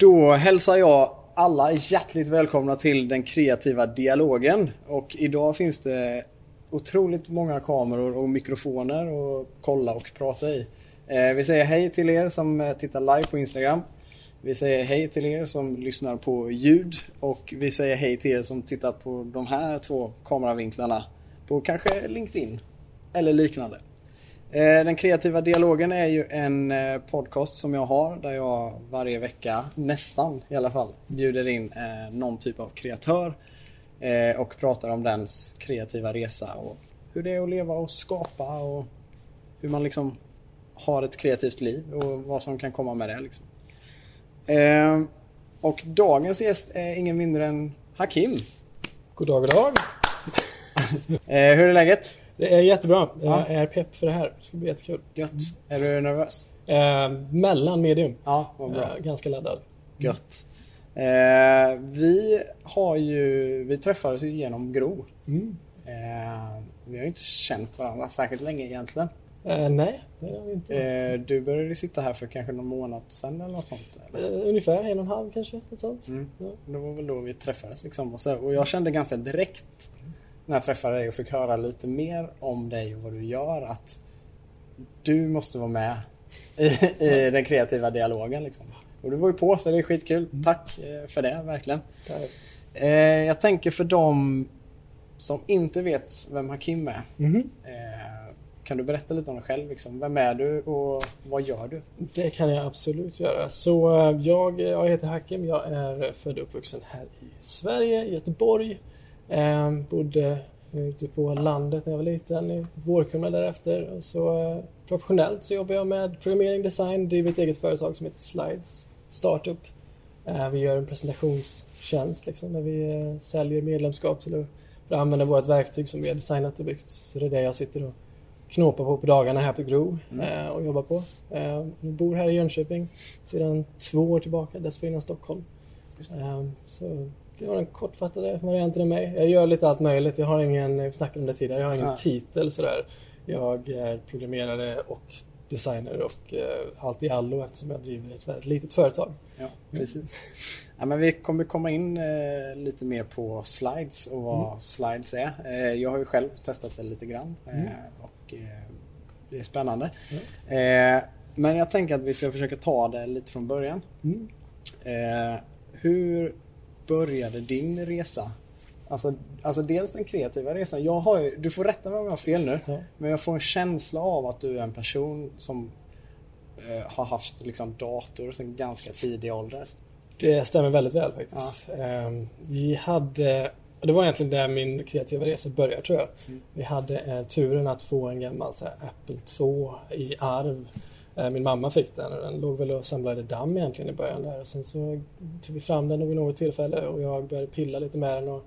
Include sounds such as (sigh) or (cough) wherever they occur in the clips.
Då hälsar jag alla hjärtligt välkomna till den kreativa dialogen. Och idag finns det otroligt många kameror och mikrofoner att kolla och prata i. Eh, vi säger hej till er som eh, tittar live på Instagram. Vi säger hej till er som lyssnar på ljud och vi säger hej till er som tittar på de här två kameravinklarna på kanske LinkedIn eller liknande. Eh, den kreativa dialogen är ju en eh, podcast som jag har där jag varje vecka, nästan i alla fall, bjuder in eh, någon typ av kreatör och pratar om dens kreativa resa och hur det är att leva och skapa och hur man liksom har ett kreativt liv och vad som kan komma med det. Liksom. Och dagens gäst är ingen mindre än Hakim. God dag, god dag. (laughs) Hur är läget? Det är jättebra. Jag är pepp för det här. Det ska bli jättekul. Gött. Är du nervös? Eh, mellan medium. Ja, vad bra. Eh, ganska laddad. Gött. Eh, vi har ju, vi träffades ju genom Gro. Mm. Eh, vi har ju inte känt varandra särskilt länge egentligen. Eh, nej, det har vi inte. Eh, du började sitta här för kanske någon månad sedan eller något sånt? Eller? ungefär en och en halv kanske. Något sånt. Mm. Ja. Det var väl då vi träffades liksom. Och, så, och jag kände ganska direkt när jag träffade dig och fick höra lite mer om dig och vad du gör att du måste vara med i, i den kreativa dialogen. Liksom. Och du var ju på så det är skitkul. Mm. Tack eh, för det, verkligen. Eh, jag tänker för dem som inte vet vem Hakim är. Mm. Kan du berätta lite om dig själv? Liksom? Vem är du och vad gör du? Det kan jag absolut göra. Så jag, jag heter Hakim. Jag är född och uppvuxen här i Sverige, Göteborg. Eh, bodde ute på landet när jag var liten, i Vårkumla därefter. Så, eh, professionellt så jobbar jag med programmering, design, driver ett eget företag som heter Slides Startup. Eh, vi gör en presentationstjänst liksom, där vi eh, säljer medlemskap till för att använda vårt verktyg som vi har designat och byggt. Så det är det jag sitter och knåpar på på dagarna här på Gro mm. Eh, och jobbar på. Eh, jag bor här i Jönköping sedan två år tillbaka, dessförinnan Stockholm. Så det var den kortfattade varianten av mig. Jag gör lite allt möjligt. Jag har ingen, vi snackade om det tidigare, jag har ingen ja. titel sådär. Jag är programmerare och designer och eh, allt i allo eftersom jag driver ett väldigt litet företag. Ja, precis. Ja, men vi kommer komma in eh, lite mer på slides och vad mm. slides är. Eh, jag har ju själv testat det lite grann eh, mm. och eh, det är spännande. Mm. men jag tänker att vi ska försöka ta det lite från början. Mm. hur började din resa? Alltså, alltså dels den kreativa resan. Jag har ju, du får rätta mig om jag har fel nu. Ja. Men jag får en känsla av att du är en person som eh, har haft liksom, dator sedan ganska tidig ålder. Det stämmer väldigt väl faktiskt. Ja. Eh, vi hade, det var egentligen där min kreativa resa började tror jag. Mm. Vi hade eh, turen att få en gammal här, Apple 2 i arv min mamma fick den och den låg väl och samlade damm egentligen i början där. Och sen så tog vi fram den vid något tillfälle och jag började pilla lite med den och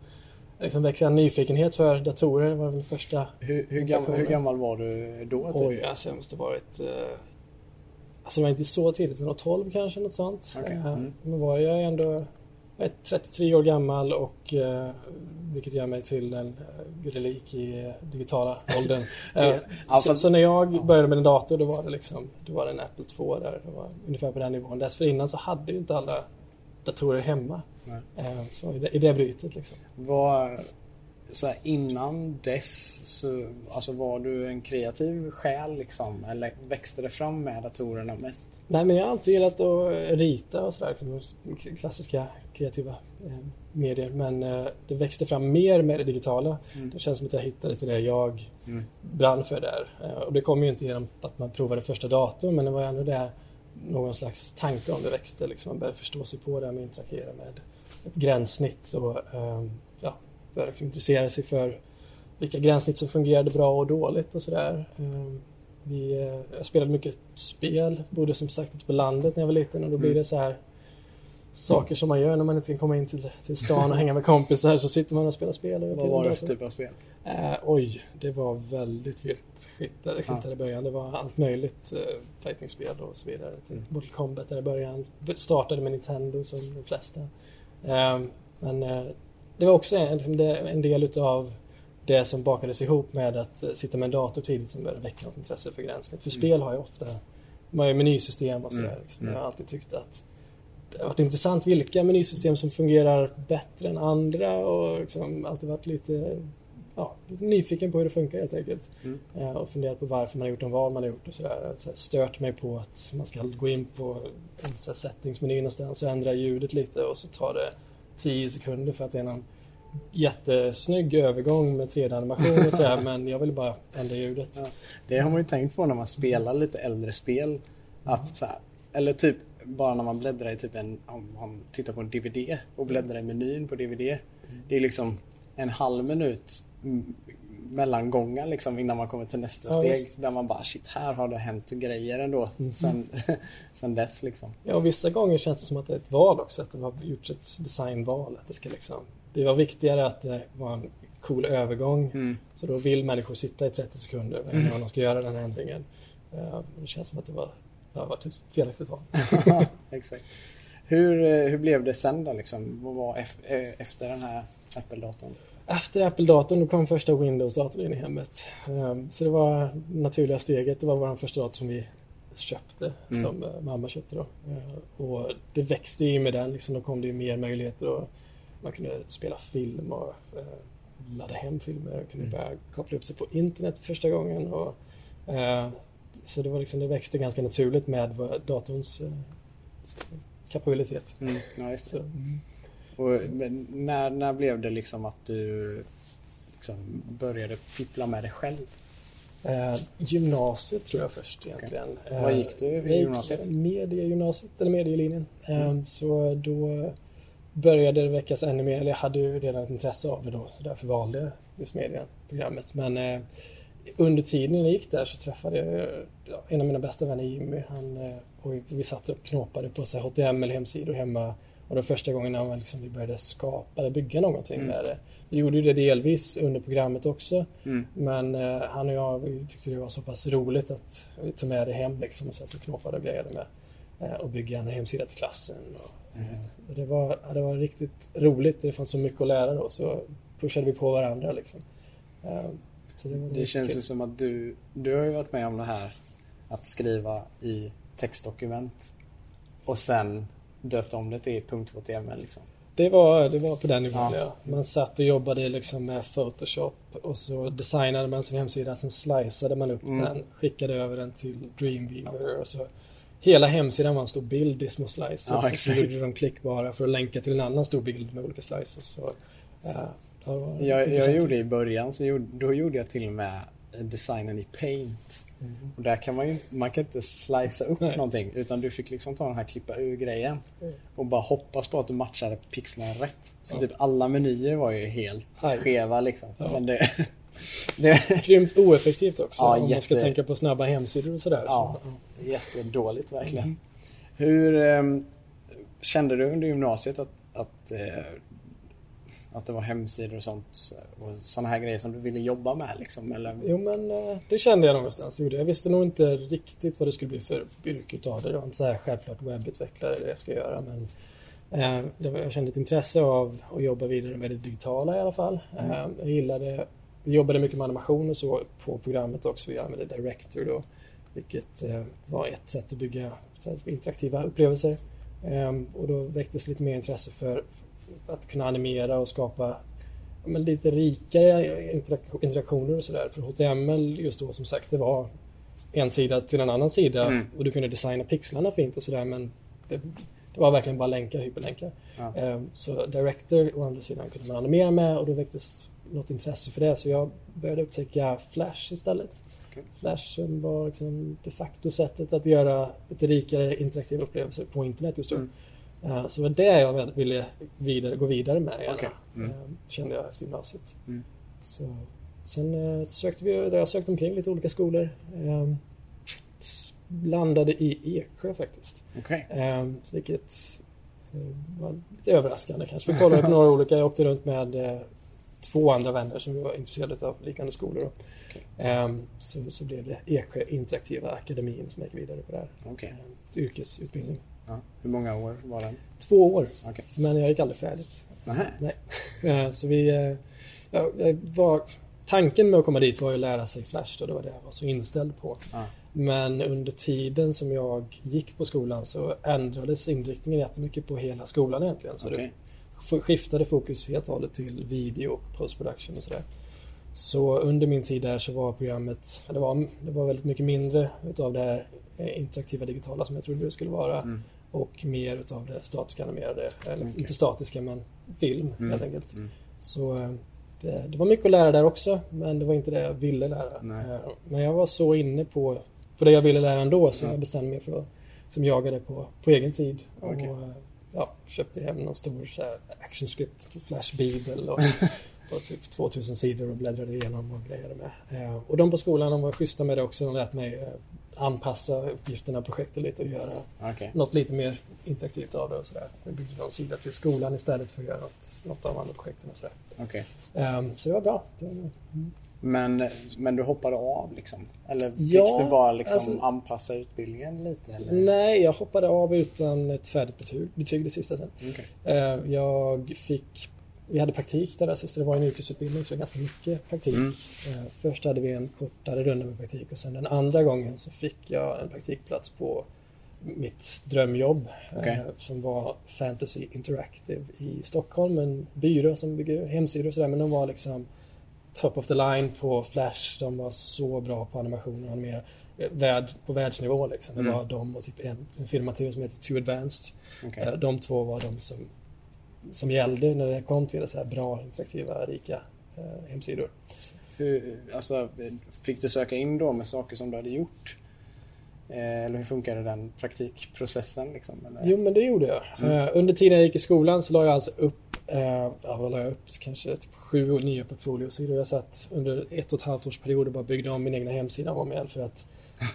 liksom väckte en nyfikenhet för datorer. Det var väl första hur, hur, gammal, hur gammal var du då? Typ? Oj, alltså jag måste varit... Eh, alltså det var inte så tidigt, det var 12 kanske, något sånt. Okay. Eh, mm. Men var jag ändå jag är 33 år gammal och eh, vilket gör mig till en eh, relik i digitala åldern. (laughs) eh, så, så, när jag började med en dator då var det liksom, då var det en Apple 2 där, det var ungefär på den nivån. Dessförinnan så hade ju inte alla datorer hemma. Eh, så i det, i det brytet liksom. Var, så här, innan dess så alltså, var du en kreativ själ liksom? Eller växte det fram med datorerna mest? Nej men jag har alltid gillat att rita och sådär. Liksom, klassiska kreativa eh, medier. Men eh, det växte fram mer med det digitala. Mm. Det känns som att jag hittade till det jag mm. brann för där. Eh, och det kom ju inte genom att man provade första datorn men det var ändå det någon slags tanke om det växte. Liksom. Man började förstå sig på det här med att interagera med ett gränssnitt och eh, ja, började liksom intressera sig för vilka gränssnitt som fungerade bra och dåligt och sådär. Eh, vi, eh, jag spelade mycket spel, bodde som sagt ute på landet när jag var liten och då blir mm. det så här saker som man gör när man inte kan komma in till, till stan och hänga med kompisar så sitter man och spelar spel. Och Vad var det för typ av spel? Eh, oj, det var väldigt vilt skilt, ja. i början. Det var allt möjligt eh, fightingspel och så vidare. Mm. Mortal Kombat där i början. Startade med Nintendo som de flesta. Eh, men det var också en, liksom en del utav det som bakades ihop med att eh, sitta med en dator tidigt som började väcka något intresse för gränssnitt. För mm. spel har ju ofta man har ju menysystem och sådär. Mm. Liksom. Jag har alltid tyckt att det har varit intressant vilka menysystem som fungerar bättre än andra och liksom alltid varit lite, ja, lite nyfiken på hur det funkar helt enkelt. Mm. Eh, och funderat på varför man har gjort de val man har gjort och sådär. Så stört mig på att man ska gå in på en settingsmeny någonstans och ändra ljudet lite och så tar det 10 sekunder för att det är någon jättesnygg övergång med 3D-animation och sådär (laughs) men jag vill bara ändra ljudet. Ja. Det har man ju tänkt på när man spelar lite äldre spel. Att så här, eller typ bara när man bläddrar i typ en, om man tittar på en DVD och bläddrar i menyn på DVD. Det är liksom en halv minut mellangångar liksom innan man kommer till nästa Ja, steg. visst. Där man bara shit, här har det hänt grejer ändå sen, (laughs) sen dess liksom. Ja, och vissa gånger känns det som att det är ett val också, att det har gjorts ett designval. Att det, ska liksom, det var viktigare att det var en cool övergång. Mm. Så då vill människor sitta i 30 sekunder innan de ska göra den här ändringen. Eh, Det känns som att det var det har varit ett felaktigt val. (laughs) Exakt. Hur, eh, hur blev det sen då liksom? Vad var eh, efter den här Apple-datorn? Efter Apple-datorn då kom första Windows-datorn in i hemmet. Ehm, Så det var naturliga steget. Det var vår första dator som vi köpte, Mm. som eh, mamma köpte då. Eh, Och det växte ju med den, liksom, då kom det ju mer möjligheter och man kunde spela film och eh, ladda hem filmer och kunde Mm. börja koppla upp sig på internet för första gången. Och, eh, så det var liksom, det växte ganska naturligt med datorns kapabilitet. Mm. Det. Så, mm. Och, när, när blev det liksom att du liksom började fippla med dig själv? Eh, gymnasiet tror jag först egentligen. Eh, Vad gick du i jag gick gymnasiet? Mediegymnasiet, eller medielinjen. Eh, Mm. Så då började det väckas ännu mer, eller jag hade ju redan ett intresse av det då, så därför valde jag just medieprogrammet. Men eh, under tiden jag gick där så träffade jag ja, en av mina bästa vänner Jimmy. Han, eh, och vi satt och knåpade på så här HTML-hemsidor hemma. Och det var första gången när liksom, vi började skapa eller bygga någonting Mm. med det. Vi gjorde ju det delvis under programmet också. Mm. Men eh, han och jag vi tyckte det var så pass roligt att vi tog med det hem liksom och satt och knåpade och grejade med. Eh, och bygga en hemsida till klassen. Och, Mm. och det, var, det var riktigt roligt. Det fanns så mycket att lära då så pushade vi på varandra liksom. Eh, det Det känns ju som att du, du har ju varit med om det här att skriva i textdokument och sen döpt om det till .html liksom. Det var, det var på den nivån Ja. ja. Man satt och jobbade liksom med Photoshop och så designade man sin hemsida, sen sliceade man upp Mm. den, skickade över den till Dreamweaver och så Hela hemsidan var en stor bild i små slices Ja, och så gjorde de klickbara för att länka till en annan stor bild med olika slices. Så, ja, Jag, jag gjorde i början, så gjorde, då gjorde jag till och med designen i Paint. Mm. Och där kan man ju man kan inte slicea upp Nej. någonting utan du fick liksom ta den här klippa ur grejen Mm. och bara hoppas på att du matchade pixlarna rätt. Så Ja. typ alla menyer var ju helt Aj. skeva liksom. Ja. Men det, (laughs) det Grymt oeffektivt också Ja, om man ska jätte- tänka på snabba hemsidor och sådär. Ja. Så, jättedåligt verkligen. Mm. Hur ehm, kände du under gymnasiet att, att, eh, att det var hemsidor och sånt och sådana här grejer som du ville jobba med liksom? Eller? Jo men eh, det kände jag någonstans. Jag visste nog inte riktigt vad det skulle bli för yrke utav det. Det var inte så här självklart webbutvecklare det jag ska göra. Men eh, jag kände ett intresse av att jobba vidare med det digitala i alla fall. Mm. Eh, jag gillade, vi jobbade mycket med animation och så på programmet också. Vi använde Director då. Vilket var ett sätt att bygga interaktiva upplevelser. Och då väcktes lite mer intresse för att kunna animera och skapa men lite rikare interak- interaktioner och sådär. För HTML just då som sagt det var en sida till en annan sida Mm. och du kunde designa pixlarna fint och sådär men det, det var verkligen bara länkar, hyperlänkar. Ja. Ehm, Så Director å andra sidan kunde man animera med och då väcktes något intresse för det så jag började upptäcka Flash istället. Okej. Flash som var liksom de facto sättet att göra lite rikare interaktiva upplevelser på internet just då. Mm. Eh, Så det var det jag ville vidare, gå vidare med gärna, Okej. Mm. eh, kände jag efter gymnasiet. Mm. Så, sen eh, sökte vi, jag sökte omkring lite olika skolor. Eh, s- landade i Eksjö faktiskt. Okej. Eh, vilket var lite överraskande kanske. Vi kollade på några olika, jag åkte runt med två andra vänner som var intresserade av liknande skolor. Då. Okej. Eh, så, så blev det Eksjö Interaktiva Akademin som jag gick vidare på där. Eh, yrkesutbildning. Ja. Hur många år var den? Två år, Okej. men jag gick aldrig färdigt. Nähä. Nej. (laughs) Eh, Så vi... eh, Ja, jag var, tanken med att komma dit var ju att lära sig Flash då, det var det jag var så inställd på. Ja. Men under tiden som jag gick på skolan så ändrades inriktningen jättemycket på hela skolan egentligen. Så Okej. det skiftade fokus helt och hållet till video och postproduktion och sådär. Så under min tid där så var programmet, det var, det var väldigt mycket mindre utav det här eh, interaktiva digitala som jag trodde det skulle vara Mm. och mer utav det statiska animerade, eller Okej. inte statiska men film Mm. helt enkelt. Mm. Så eh, det, det var mycket att lära där också men det var inte det jag ville lära. Nej. Eh, Men jag var så inne på, på det jag ville lära ändå så Ja. jag bestämde mig för att som jagade på, på egen tid. Okej. Och, eh, ja, köpte hem någon stor så här, action script Flash Bibel och (laughs) på typ 2000 sidor och bläddrade igenom och grejade med. Eh, och de på skolan de var schyssta med det också. De lät mig eh, anpassa uppgifterna projektet lite och göra Okej. något lite mer interaktivt av det och sådär. Vi byggde någon sida till skolan istället för att göra något, något av andra projekten och sådär. Okej. Ehm, så det var bra. Det var, Men, men du hoppade av liksom? Eller fick Ja, du bara liksom alltså- anpassa utbildningen lite? Eller? Nej, jag hoppade av utan ett färdigt betyg, betyg det sista sen. Okej. Eh, Jag fick, vi hade praktik där sist, det var en yrkesutbildning så det var ganska mycket praktik. Mm. Eh, Först hade vi en kortare runda med praktik och sen den andra gången så fick jag en praktikplats på mitt drömjobb eh, som var Fantasy Interactive i Stockholm, en byrå som bygger hemsidor och sådär men de var liksom top of the line på Flash. De var så bra på animationer och animera eh, värld, på världsnivå liksom. Det Mm. var de och typ en, en firma till som heter Too Advanced. Eh, De två var de som, som gällde när det kom till så här bra, interaktiva, rika eh, hemsidor. Hur, alltså, fick du söka in då med saker som du hade gjort? Eh, Eller hur funkade den praktikprocessen? Liksom? Eller? Jo, men det gjorde jag. Mm. Eh, under tiden jag gick i skolan så la jag alltså upp, eh, ja, vad la jag upp? Kanske typ sju nya portfoliosidor. Jag satt under ett och ett halvt års period och bara byggde om min egna hemsida om igen för att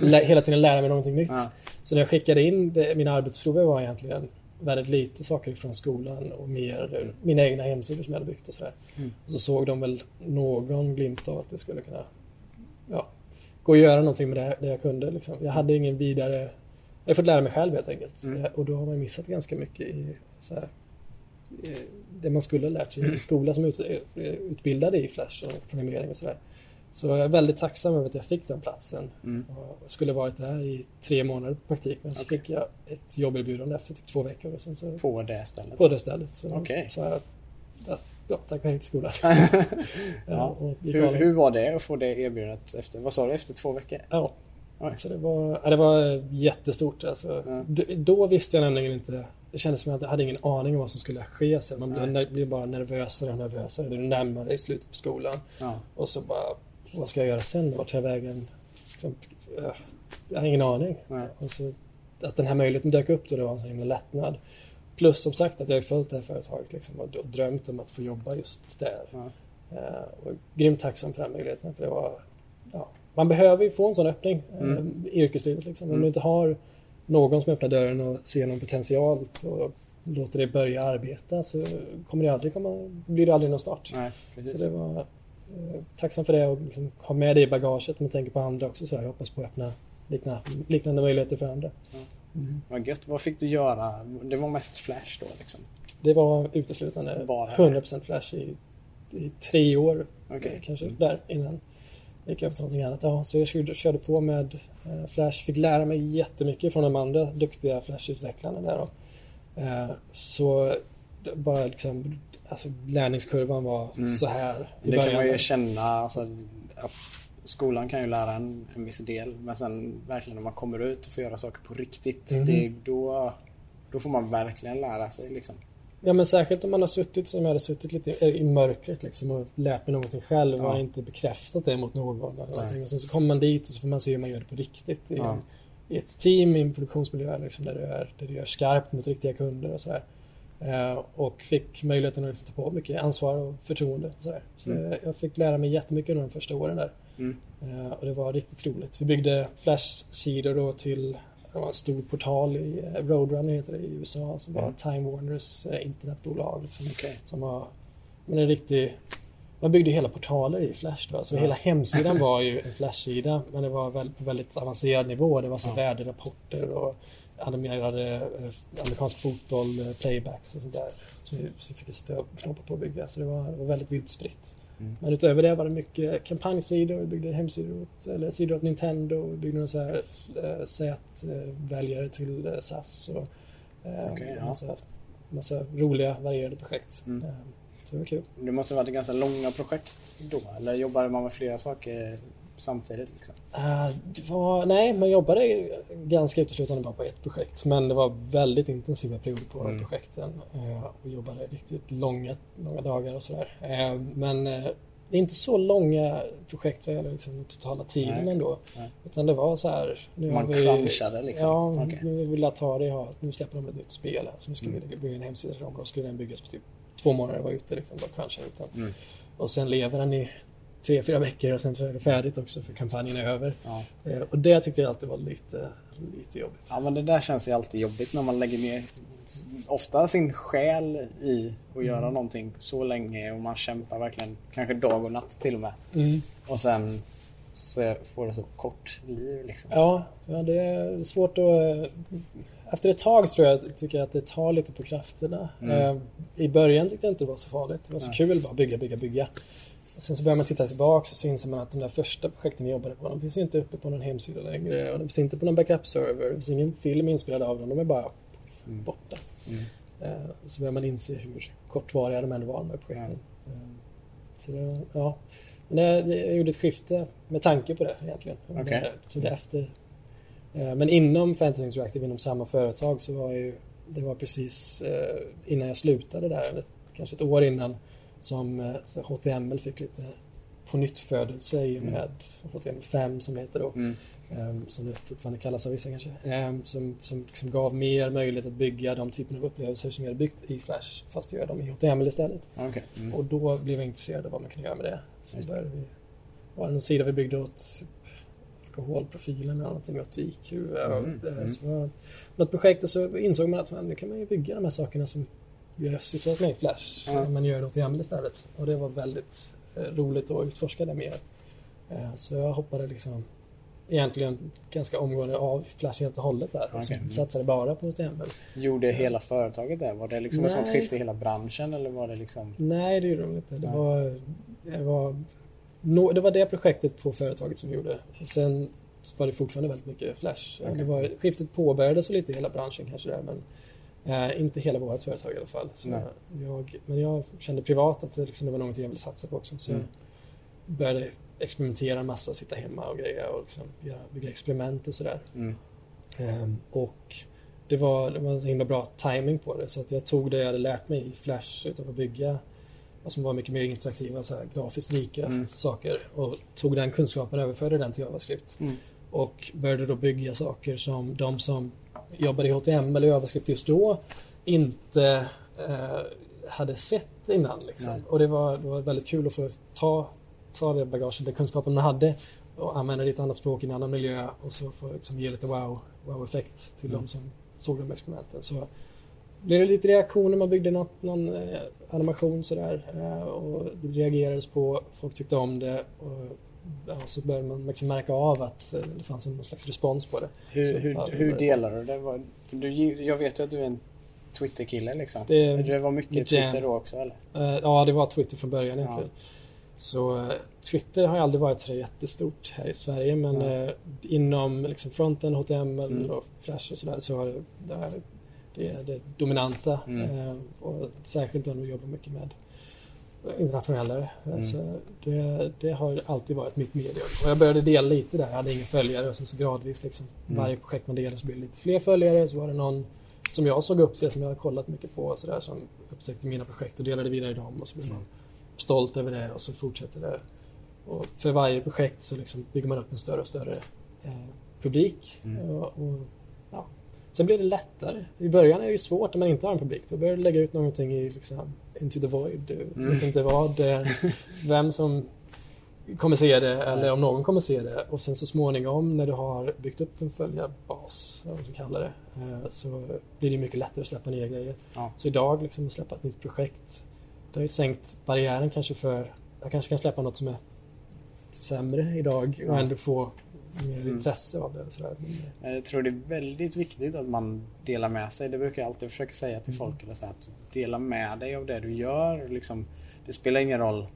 hela tiden lära mig någonting nytt. Ja. Så när jag skickade in det, mina arbetsprover var egentligen väldigt lite saker från skolan och mer eh, mina egna hemsidor som jag hade byggt och sådär. Mm. Och så såg de väl någon glimt av att det skulle kunna ja, gå att göra någonting med det, det jag kunde. Liksom. Jag hade ingen vidare... Jag har fått lära mig själv helt enkelt. Mm. Och då har man missat ganska mycket i här, eh, det man skulle ha lärt sig i skola som ut, eh, utbildade i Flash och programmering och sådär. Så jag är väldigt tacksam över att jag fick den platsen. Mm. Jag skulle varit där i tre månader på praktik men så Okej. fick jag ett jobberbjudande efter typ två veckor och sen så På det stället? på det stället så Okej. sa jag ja, tack och hej till skolan. (laughs) Ja. Hur, hur var det att få det erbjudandet efter, vad sa du, efter två veckor? Ja. Oj. Så det var, ja, det var jättestort. Alltså. Ja. Då visste jag nämligen inte. Det kändes som att jag hade ingen aning om vad som skulle ske sen. Man blev, blir bara nervösare och nervösare. Det är närmare i slutet på skolan. Ja. Och så bara, vad ska jag göra sen? Vart tar jag vägen? Ja, Jag har ingen aning. Nej. Och så, att den här möjligheten dök upp då, det var en sån himla lättnad. Plus som sagt att jag har följt det här företaget liksom, och, drömt om att få jobba just där. Ja. Eh, och grymt tacksam för den möjligheten. För det var, ja, man behöver ju få en sån öppning eh, Mm. i yrkeslivet. Liksom. Om Mm. du inte har någon som öppnar dörren och ser någon potential och låter dig börja arbeta så kommer det aldrig komma, blir det aldrig någon start. Nej, Så det var eh, tacksam för det och liksom, ha med det i bagaget men tänker på andra också. Så här, jag hoppas på att öppna likna, liknande möjligheter för andra. Mm. Vad gött. Vad fick du göra? Det var mest Flash då liksom? Det var uteslutande Bara. 100% Flash i, i tre år Okej. kanske Mm. där innan. Jag gick över till någonting annat. Ja, så jag körde, körde på med eh, Flash. Fick lära mig jättemycket från de andra duktiga Flash-utvecklarna där. Och, eh, så bara liksom, alltså, lärningskurvan var Mm. så här i Det kan man ju känna. Alltså, att skolan kan ju lära en, en viss del. Men sen verkligen när man kommer ut och får göra saker på riktigt. Mhm. Det då, då får man verkligen lära sig liksom. Ja men särskilt om man har suttit som jag hade suttit lite i, i mörkret liksom och lärt mig någonting själv och Ja. inte bekräftat det mot någon. Eller Nej. någonting. Och sen så kommer man dit och så får man se hur man gör det på riktigt. I, Ja. en, i ett team, i en produktionsmiljö liksom, där, du är, där du gör skarpt mot riktiga kunder och sådär. Eh, och fick möjligheten att ta på mycket ansvar och förtroende. Och sådär. Så Mm. jag fick lära mig jättemycket under de första åren där. Mm. Eh, och det var riktigt roligt. Vi byggde Flash-sidor då till en stor portal i eh, Roadrunner heter det i USA som var Mm. Time Warners internetbolag. Liksom, Okej. som var men en riktig man byggde hela portaler i Flash då. Så Ja. hela hemsidan (laughs) var ju en Flash-sida men det var väl på väldigt avancerad nivå. Det var så Ja. värderapporter och animerade eh, amerikansk fotboll, eh, playbacks och sånt där. Som vi, fick ett stöd knoppa på att bygga. Så det var, det var väldigt vilt spritt. Mm. Men utöver det var det mycket kampanjsidor, vi byggde hemsidor åt, eller sidor åt Nintendo, vi byggde några så här Z-väljare till äh, SAS och okay, ja. massa, massa roliga varierade projekt. Mm. Så det var kul. Det måste ha varit ganska långa projekt då, eller jobbade man med flera saker samtidigt? Liksom? Uh, var, nej, man jobbade ganska uteslutande bara på ett projekt. Men det var väldigt intensiva perioder på mm. projekten. Uh, och jobbade riktigt långa, långa dagar och sådär. Uh, men det är inte så långa projekt vad gäller liksom, totala tiden nej, ändå. Nej. Utan det var så här. Nu Man vi, crunchade liksom? Ja, okay. nu vill jag ta det. Ja, nu släpper de ett nytt spel här. Så nu ska mm. vi bygga en hemsida till dem. Då skulle den byggas på typ två månader. Var ute liksom, bara cruncha ut den. Mm. Och sen lever den i tre, fyra veckor och sen så är det färdigt också för kampanjen är över. Ja. Eh, och det tyckte jag alltid var lite, lite jobbigt. Ja men det där känns ju alltid jobbigt när man lägger ner ofta sin själ i att mm. göra någonting så länge och man kämpar verkligen kanske dag och natt till och med. Mm. Och sen så får det så kort liv liksom. Ja, ja det är svårt att... Eh, efter ett tag tror jag tycker jag att det tar lite på krafterna. Mm. Eh, I början tyckte jag inte det var så farligt. Det var så Nej. kul bara bygga, bygga, bygga. Sen så börjar man titta tillbaka och så inser man att de där första projekten vi jobbade på, de finns ju inte uppe på någon hemsida längre. Och de finns inte på någon backup-server. Det finns ingen film inspelad av dem. De är bara mm. borta. Mm. Uh, så börjar man inse hur kortvariga de ändå var, de här projekten. Uh, så det, ja. Men det, jag gjorde ett skifte med tanke på det egentligen. Okay. Så det efter. Uh, men inom Fantasy Interactive, inom samma företag, så var ju det var precis innan jag slutade där, kanske ett år innan, som HTML eh, fick lite på nytt födelse i och mm. med HTML 5 som det heter då. Mm. Um, som det fortfarande kallas av vissa kanske. Um, som, som liksom gav mer möjlighet att bygga de typen av upplevelser som vi hade byggt i Flash fast gör dem i HTML istället. Okay. Mm. Och då blev jag intresserad av vad man kunde göra med det. Så Just började vi, var någon sida vi byggde åt typ, alkoholprofilen eller någonting åt IQ. Mm. Mm. Så var något projekt och så insåg man att man, nu kan man ju bygga de här sakerna som vi har sysslat med i Flash, mm. men gör det åt YAML istället. Och det var väldigt eh, roligt att utforska det mer. Eh, så jag hoppade liksom egentligen ganska omgående av Flash helt och hållet där okay. och mm. satsade bara på HTML. Gjorde hela företaget det? Var det liksom ett sånt skifte i hela branschen eller var det liksom? Nej, det gjorde de inte. Det, var, det, var, no, det var det projektet på företaget som gjorde. Sen var det fortfarande väldigt mycket Flash. Okay. Det var, skiftet påbörjades lite i hela branschen kanske där men Eh, inte hela vårt företag i alla fall. Jag, men jag kände privat att det, liksom, det var något jag ville satsa på också. Så mm. jag började experimentera en massa, sitta hemma och greja och liksom göra, bygga experiment och sådär. Mm. Eh, och det var, det var en himla bra timing på det så att jag tog det jag hade lärt mig i Flash utav att bygga som var mycket mer interaktiva, så här, grafiskt rika mm. saker och tog den kunskapen och överförde den till JavaScript. Mm. Och började då bygga saker som de som jobbade i HTML eller JavaScript just då inte eh, hade sett innan. Liksom. Och det var, det var väldigt kul att få ta, ta det bagaget, den kunskapen man hade och använda det i ett annat språk i en annan miljö och så få liksom, ge lite wow, wow-effekt till mm. de som såg de experimenten. Så blev det lite reaktioner, man byggde något, någon eh, animation sådär eh, och det reagerades på, folk tyckte om det och så började man liksom märka av att eh, det fanns någon slags respons på det. Hur, hur, så, hur delar du det? För du, jag vet ju att du är en Twitter-kille liksom. Det, det var mycket Twitter då också eller? Uh, ja, det var Twitter från början. Ja. Så uh, Twitter har aldrig varit så jättestort här i Sverige men uh, inom liksom fronten, HTML mm. och Flash och sådär så har det, det, det dominanta. Mm. och särskilt om du jobbar mycket med internationellare. Mm. Alltså, det, det, har alltid varit mitt medium. Och jag började dela lite där. Jag hade inga följare och sen så gradvis liksom, mm. varje projekt man delade så blev det lite fler följare. Så var det någon som jag såg upp till, som jag har kollat mycket på och så där, som upptäckte mina projekt och delade vidare dem och så blev man stolt över det och så fortsätter det. Och för varje projekt så liksom bygger man upp en större och större eh, publik. Mm. Och, och, ja. Sen blir det lättare. I början är det svårt när man inte har en publik. Då börjar du lägga ut någonting i liksom, Into the Void. Du mm. vet inte vad, vem som kommer se det eller om någon kommer se det. Och sen så småningom när du har byggt upp en följarbas, vad du kallar det, eh, så blir det mycket lättare att släppa nya grejer. Ja. Så idag, liksom, att släppa ett nytt projekt, det har ju sänkt barriären kanske för, jag kanske kan släppa något som är sämre idag och ändå få mer mm. intresse av det. Och sådär. Jag tror det är väldigt viktigt att man delar med sig. Det brukar jag alltid försöka säga till mm. folk. Eller så att dela med dig av det du gör. Liksom, det spelar ingen roll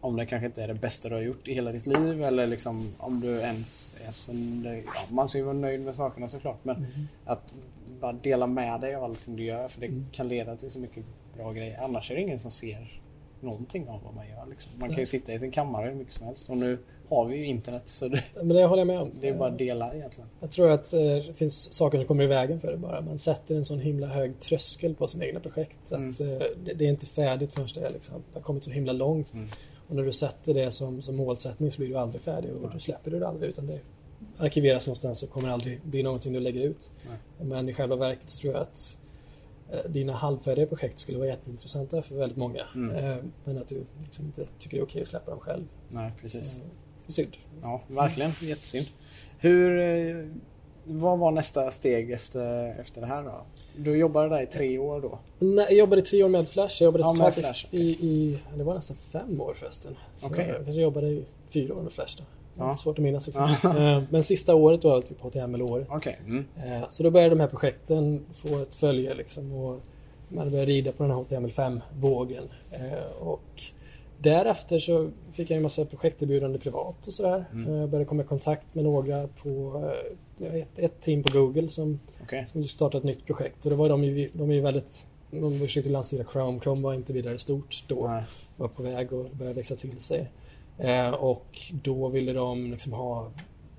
om det kanske inte är det bästa du har gjort i hela ditt liv eller liksom om du ens är så nöjd. Ja, man ska ju vara nöjd med sakerna såklart men Mm. att bara dela med dig av allting du gör för det Mm. kan leda till så mycket bra grejer. Annars är det ingen som ser någonting av vad man gör. Liksom. Man kan ju sitta i sin kammare hur mycket som helst och nu har vi ju internet så det, Men det håller jag med om. det är bara att dela egentligen. Jag tror att eh, det finns saker som kommer i vägen för det bara. Man sätter en sån himla hög tröskel på sina egna projekt. Så Mm. att, eh, det, är inte färdigt förrän det liksom, det har kommit så himla långt. Mm. Och när du sätter det som, som målsättning så blir du aldrig färdig och då släpper du det aldrig utan det arkiveras någonstans och kommer aldrig bli någonting du lägger ut. Nej. Men i själva verket så tror jag att eh, dina halvfärdiga projekt skulle vara jätteintressanta för väldigt många. Mm. Men att du liksom inte tycker det är okej att släppa dem själv. Nej, precis. Synd. Ja, verkligen. Jättesynd. Hur, eh, vad var nästa steg efter, efter det här då? Du jobbade där i tre år då? Nej, jag jobbade i tre år med Flash. Jag jobbade Ja, med Flash, i, i, det var nästan fem år förresten. Så Okej. Jag kanske jobbade i fyra år med Flash då. Ja. Svårt att minnas exakt. (laughs) Eh, Men sista året var typ HTML-året. Okej. Mm. Eh, Så då började de här projekten få ett följe liksom och man började rida på den här HTML5-vågen. Eh, Och därefter så fick jag en massa projekterbjudanden privat och sådär. Mm. Eh, Jag började komma i kontakt med några på eh, ett, ett team på Google som Okej. som starta ett nytt projekt. Och då var de ju, de är ju väldigt... De försökte lansera Chrome. Chrome var inte vidare stort då. Nej. Var på väg och började växa till sig. Eh, och då ville de liksom ha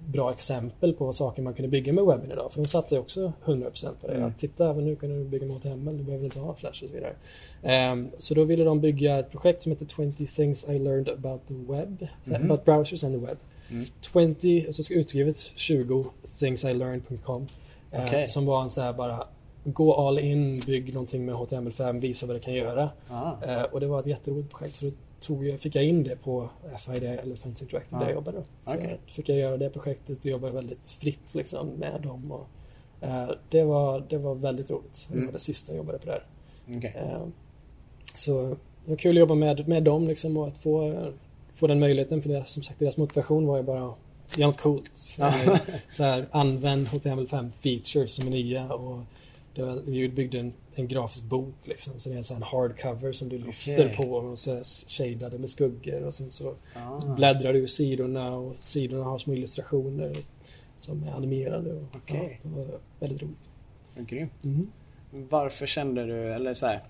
bra exempel på saker man kunde bygga med webben idag. För de satsar ju också 100% på det. Mm. Att titta, nu kan du bygga med HTML, du behöver inte ha Flash och så vidare. Eh, så då ville de bygga ett projekt som heter 20 things I learned about the web. Mhm. eh, About browsers and the web. Mm. 20, alltså utskrivet 20 thingsilearned.com. Eh, Okej. Som var en så här bara gå all in, bygg någonting med HTML5, visa vad det kan göra. Ah. Eh, och det var ett jätteroligt projekt så tog jag, fick jag in det på FID Elephant Interactive Ja. där jag jobbade. Så Okej. fick jag göra det projektet och jobba väldigt fritt liksom, med dem. Och, eh, det, var, det var väldigt roligt. Det Mm. var det sista jag jobbade på där. Okej. Eh, så det var kul att jobba med, med dem liksom, och att få, få den möjligheten. För det, som sagt, deras motivation var ju bara att göra något coolt. (laughs) Så här, använd HTML5 features som är nya. Och det var, vi byggde en, en grafisk bok liksom, så det är en sån hardcover som du lyfter Okej. på och så shadade med skuggor och sen så Ah. bläddrar du sidorna och sidorna har små illustrationer som är animerade. Och, Okej. ja, det var väldigt roligt. Grymt. Mhm. Varför kände du, eller så här,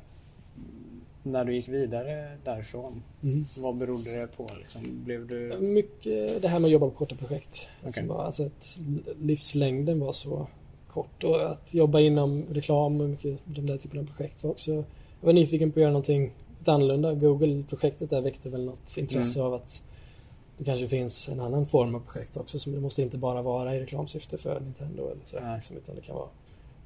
när du gick vidare därifrån, Mm. vad berodde det på? Liksom? Blev du... Mycket det här med att jobba på korta projekt. Alltså, bara, alltså att livslängden var så kort och att jobba inom reklam och mycket de där typerna av projekt var också... Jag var nyfiken på att göra någonting lite annorlunda. Google-projektet där väckte väl något intresse Mm. av att det kanske finns en annan form av projekt också. Som det måste inte bara vara i reklamsyfte för Nintendo eller sådär, liksom, utan det kan vara,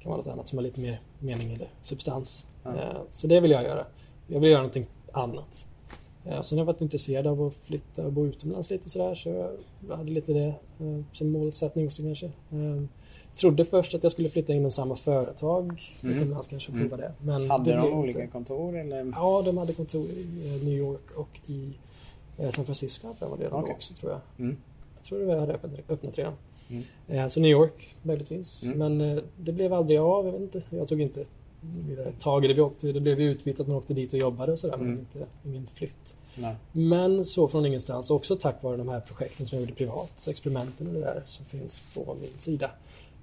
kan vara något annat som har lite mer mening eller substans. Eh, Så det vill jag göra. Jag vill göra någonting annat. Eh, Sen har jag varit intresserad av att flytta och bo utomlands lite och sådär så jag hade lite det eh, som målsättning också kanske. Eh, Trodde först att jag skulle flytta inom samma företag Mm. utomlands kanske och Mm. prova det. Men Hade det de olika inte. kontor eller? Ja, de hade kontor i New York och i San Francisco hade de redan Okej. då också tror jag. Mm. Jag tror det hade öppnat, öppnat redan. Mm. Så New York möjligtvis. Mm. Men det blev aldrig av. Jag vet inte. Jag tog inte tag i det. Vi åkte, det blev utbytt att man åkte dit och jobbade och sådär. Men Mm. inte, ingen flytt. Nej. Men så från ingenstans, också tack vare de här projekten som jag gjorde privat, experimenten och det där som finns på min sida,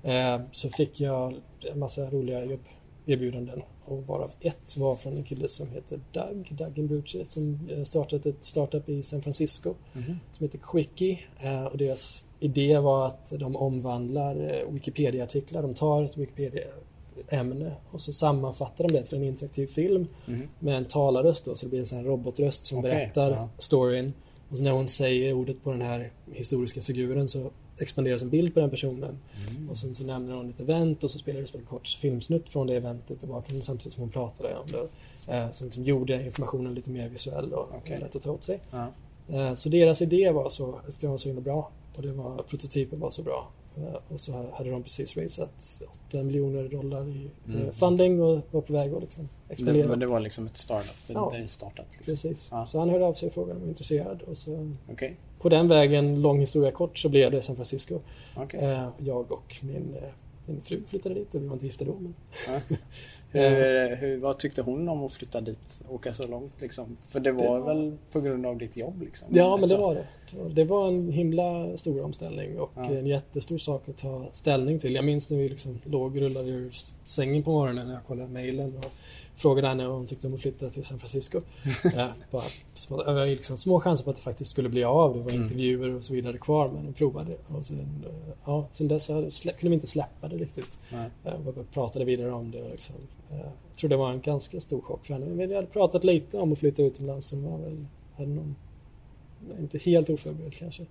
eh, så fick jag en massa roliga jobberbjudanden. Och varav ett var från en kille som heter Doug, Doug Imbrucci, som eh, startat ett startup i San Francisco Mhm. som heter Quickie. Eh, och deras idé var att de omvandlar eh, Wikipedia-artiklar. De tar ett Wikipedia-ämne och så sammanfattar de det till en interaktiv film Mhm. med en talarröst då, så det blir en sån här robotröst som Okej, berättar ja. storyn. Och så när hon säger ordet på den här historiska figuren så expanderas en bild på den personen. Mm. Och sen så nämner hon ett event och så spelar det en kort filmsnutt från det eventet bakgrunden samtidigt som hon pratade om det. Eh, som liksom gjorde informationen lite mer visuell och Okej. lätt att ta åt sig. Ja. Eh, Så deras idé var så, det var så himla bra och det var, prototypen var så bra. Eh, Och så hade de precis raisat 8 miljoner dollar i eh, Mm. funding och var på väg att liksom Det, expandera. men det var liksom ett startup, Ja. det är startat. Liksom. Precis. Ja. Så han hörde av sig och frågade om jag var intresserad. Och så, Okej, på den vägen, lång historia kort, så blev det San Francisco. okej. Eh, jag och min, min fru flyttade dit och vi var inte gifta då. Men, Ja. (laughs) Hur, hur, vad tyckte hon om att flytta dit? Åka så långt liksom? För det var, det var... väl på grund av ditt jobb? Liksom, ja, men det var det. Det var en himla stor omställning och ja. en jättestor sak att ta ställning till. Jag minns när vi liksom låg och rullade ur sängen på morgonen när jag kollade mejlen och frågade henne vad hon tyckte om att flytta till San Francisco. ja, (laughs) bara, det var liksom små chanser på att det faktiskt skulle bli av. Det var mm. intervjuer och så vidare kvar men hon provade. Och sen, ja, sen dess kunde vi inte släppa det riktigt. Nej. Vi pratade vidare om det. Liksom, jag tror det var en ganska stor chock för henne. Men vi hade pratat lite om att flytta utomlands som var väl, hade någon, inte helt oförberedd kanske.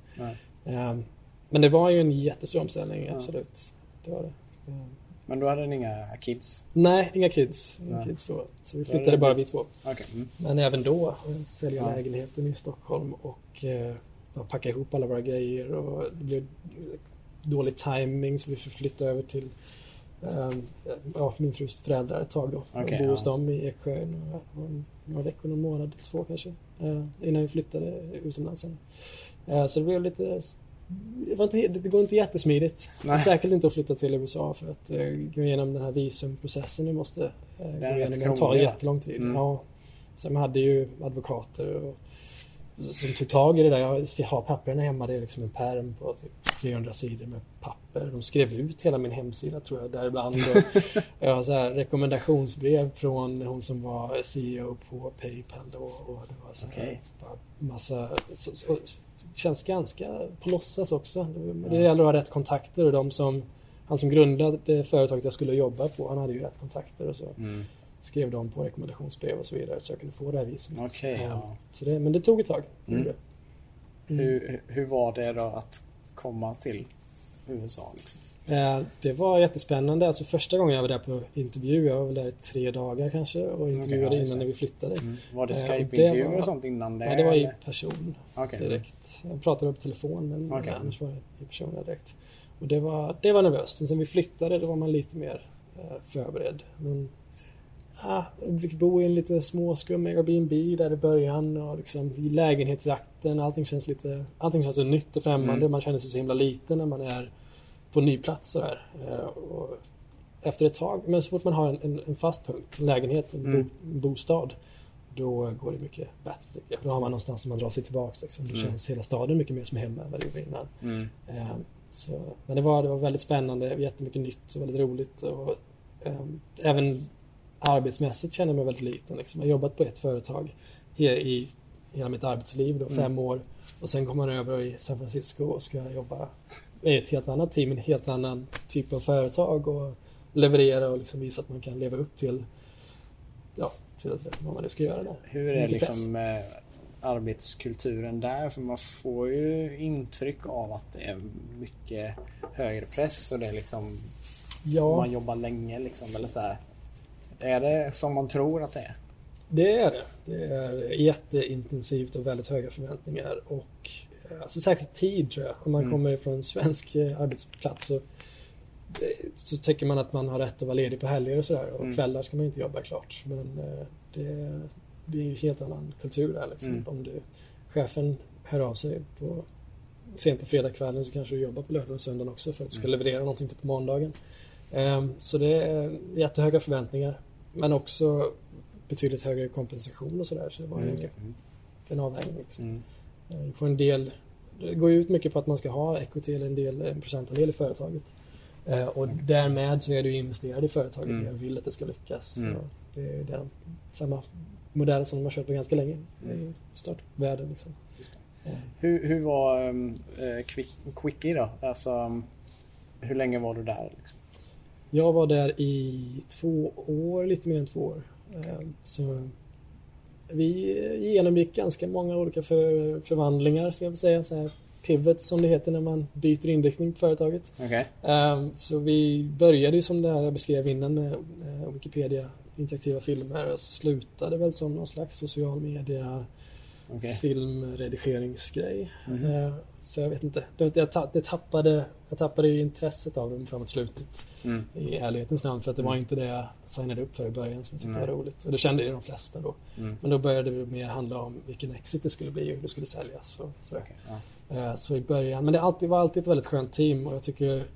Um, men det var ju en jättestor omställning, absolut. Det var det. Um, men då hade ni inga kids? Nej, inga kids. Inga kids då. Så vi flyttade bara vi två. Okay. Mm. Men även då sälja ja. lägenheten i Stockholm och eh, packa ihop alla våra grejer och det blev dålig timing så vi fick flytta över till um, ja, min frus föräldrar ett tag då. Okay, och bo hos dem i Eksjö några, några veckor, någon månad, två kanske. Uh, innan vi flyttade utomlands sen. Uh, så det blev lite det, inte, det, går inte jättesmidigt. Nej. Säkert inte att flytta till USA för att uh, gå igenom den här visumprocessen du måste uh, gå igenom. Den tar jättelång tid. Mm. Ja. De hade ju advokater och, som tog tag i det där. Jag har papperna hemma. Det är liksom en perm på typ 300 sidor med papper. De skrev ut hela min hemsida tror jag däribland. (laughs) jag har så här rekommendationsbrev från hon som var CEO på Paypal då. Och det var så okay. massa... Så, så, det känns ganska på låtsas också. Det, det gäller att ha rätt kontakter och de som han som grundade företaget jag skulle jobba på, han hade ju rätt kontakter och så. Mm. Skrev de på rekommendationsbrev och så vidare så jag kunde få det här visumet. Okay, ja. så det, men det tog ett tag. Mm. Mm. Hur, hur var det då att komma till USA? Liksom? Eh, det var jättespännande. Alltså första gången jag var där på intervju, jag var väl där i tre dagar kanske och intervjuade okay, ja, innan när vi flyttade. Mm. Var det eh, Skype-intervjuer och, sånt innan det? Nej, det var i person okay. direkt. Jag pratade på telefon men okay. annars var det i person direkt. Och det var, det var nervöst. Men sen vi flyttade då var man lite mer eh, förberedd. Men, ah, vi fick bo i en lite småskum Airbnb där i början och liksom i lägenhetsjakten. Allting känns lite, allting känns så nytt och främmande. Mm. Man känner sig så himla liten när man är på ny plats sådär. Eh, och efter ett tag, men så fort man har en, en fast punkt, en lägenhet, en, mm. bo, bostad, då går det mycket bättre tycker jag. Då har man någonstans som man drar sig tillbaka. Liksom. Då mm. känns hela staden mycket mer som hemma än vad det gjorde innan. Mm. Um, så, men det var, det var väldigt spännande, jättemycket nytt och väldigt roligt. Och, um, även arbetsmässigt känner jag mig väldigt liten. Liksom. Jag har jobbat på ett företag i, i hela mitt arbetsliv, då, fem mm. år. Och sen kommer man över i San Francisco och ska jobba är ett helt annat team, en helt annan typ av företag och leverera och liksom visa att man kan leva upp till, ja, till vad man nu ska göra där. Hur är liksom eh, arbetskulturen där? För man får ju intryck av att det är mycket högre press och det är liksom ja. man jobbar länge liksom eller så här. Är det som man tror att det är? Det är det. Det är jätteintensivt och väldigt höga förväntningar och alltså särskilt tid tror jag. Om man mm. kommer från en svensk eh, arbetsplats så, så tycker man att man har rätt att vara ledig på helger och sådär. Och mm. kvällar ska man inte jobba klart. Men eh, det, det är ju helt annan kultur där liksom. Mm. Om du, chefen hör av sig på, sent på fredagskvällen så kanske du jobbar på lördag och söndag också för att du ska mm. leverera någonting till på måndagen. Um, så det är jättehöga förväntningar. Men också betydligt högre kompensation och sådär. Så det var ju mm. en avvägning. Liksom. Mm. Eh, du får en del, det går ut mycket på att man ska ha equity eller en, del, en procentandel i företaget. Eh, och därmed så är du investerad i företaget mm. och vill att det ska lyckas. Mm. det är den, samma modell som de har kört på ganska länge mm. i startvärlden. Liksom. Hur, hur var um, quick, Quickie då? Alltså, hur länge var du där? Liksom? Jag var där i två år, lite mer än två år. Okay. Så vi genomgick ganska många olika för, förvandlingar, ska jag säga. Så här pivot som det heter när man byter inriktning på företaget. Okay. Ehm, så vi började ju som det här jag beskrev innan med uh, Wikipedia, interaktiva filmer och slutade väl som någon slags social media okay. filmredigeringsgrej. Mm -hmm. så jag vet inte. Det, jag, tappade, jag tappade intresset av dem framåt slutet. Mm. I ärlighetens namn. För att det var mm. inte det jag signade upp för i början som jag tyckte var roligt. Och det kände ju de flesta då. Mm. Men då började det mer handla om vilken exit det skulle bli och hur det skulle säljas. Och sådär. Okay, ja. uh, så i början, men det alltid, var alltid ett väldigt skönt team och jag tycker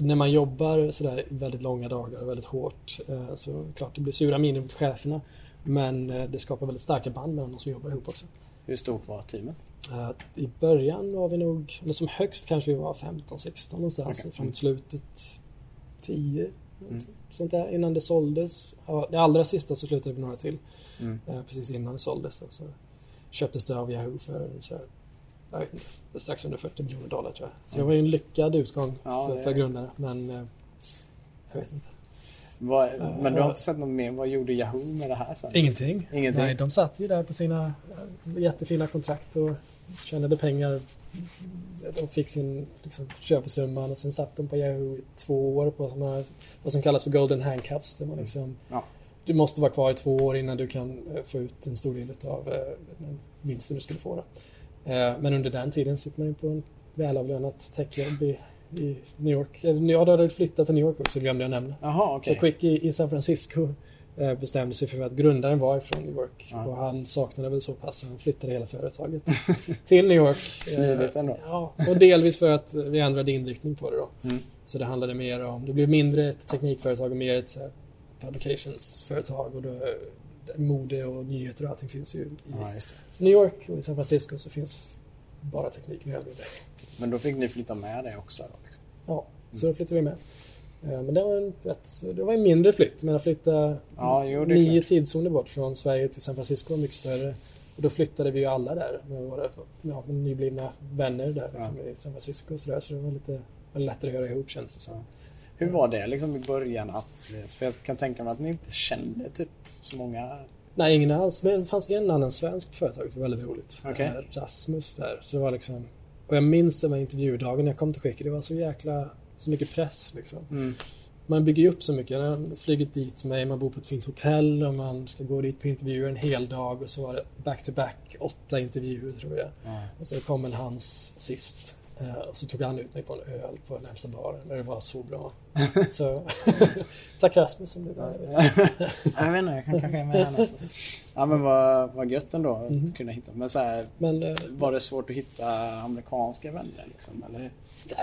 när man jobbar sådär väldigt långa dagar och väldigt hårt eh, så klart det blir sura miner mot cheferna. Men eh, det skapar väldigt starka band mellan de som jobbar ihop också. Hur stort var teamet? Eh, I början var vi nog, eller som högst kanske vi var 15-16 någonstans. Okej. Framåt slutet 10. Mm. Sånt där innan det såldes. Det allra sista så slutade vi några till. Mm. Eh, precis innan det såldes. Så köptes det av Yahoo för så här, jag vet inte, strax under 40 miljoner dollar tror jag. Så det Mm. var ju en lyckad utgång Ja, för, det- för grundarna. Men eh, jag vet inte. Vad, men du har inte sett något mer? Vad gjorde Yahoo med det här sen? Ingenting. Ingenting? Nej, de satt ju där på sina eh, jättefina kontrakt och tjänade pengar. De fick sin liksom, köpesumman och sen satt de på Yahoo i två år på såna, vad som kallas för golden handcuffs. Där man liksom, Ja. Du måste vara kvar i två år innan du kan eh, få ut en stor del av eh, vinsten du skulle få. Då. Men under den tiden sitter man ju på en välavlönat techjobb i, i New York. Eh, Ja, då hade flyttat till New York också, glömde jag nämna. Jaha, okej. Så Quick i, i San Francisco eh, bestämde sig för att grundaren var ifrån New York. Ja. Och han saknade väl så pass att han flyttade hela företaget (laughs) till New York. Smidigt Eh, ändå. Ja, och delvis för att vi ändrade inriktning på det då. Mm. Så det handlade mer om, det blev mindre ett teknikföretag och mer ett här, publicationsföretag. Och då, eh, mode och nyheter och allting finns ju i Ja. New York och i San Francisco så finns bara teknik mer eller mindre. Men då fick ni flytta med det också då? Liksom. Ja, så då flyttade vi med. Eh, Men det var en, rätt, det var en mindre flytt. Men att flytta Ja, jo, nio klart. tidszoner bort från Sverige till San Francisco var mycket större. Och då flyttade vi ju alla där med våra ja, med nyblivna vänner där liksom, i San Francisco och sådär. Så det var lite var lättare att göra ihop kändes det som. Ja. Hur var det liksom i början? Att, för jag kan tänka mig att ni inte kände typ så många... Nej, ingen alls. Men det fanns en annan svensk företag som var väldigt roligt. Eh, Rasmus där. Så det var liksom... Och jag minns den här intervjudagen när jag kom till Quick. Det var så jäkla... Så mycket press liksom. Mm. Man bygger ju upp så mycket. Jag har flugit dit med, man bor på ett fint hotell och man ska gå dit på intervjuer en hel dag och så var det back to back åtta intervjuer tror jag. Ja. Och så kom en hans sist. Eh, så tog han ut mig på en öl på närmsta baren. Och det var så bra. (laughs) Så (laughs) tack Rasmus om du var där. (laughs) jag. vet inte, jag kan kanske är med här nästa. Ja men vad, vad gött ändå att Mhm. kunna hitta. Men så här, Men eh, var det svårt att hitta amerikanska vänner liksom? Eller?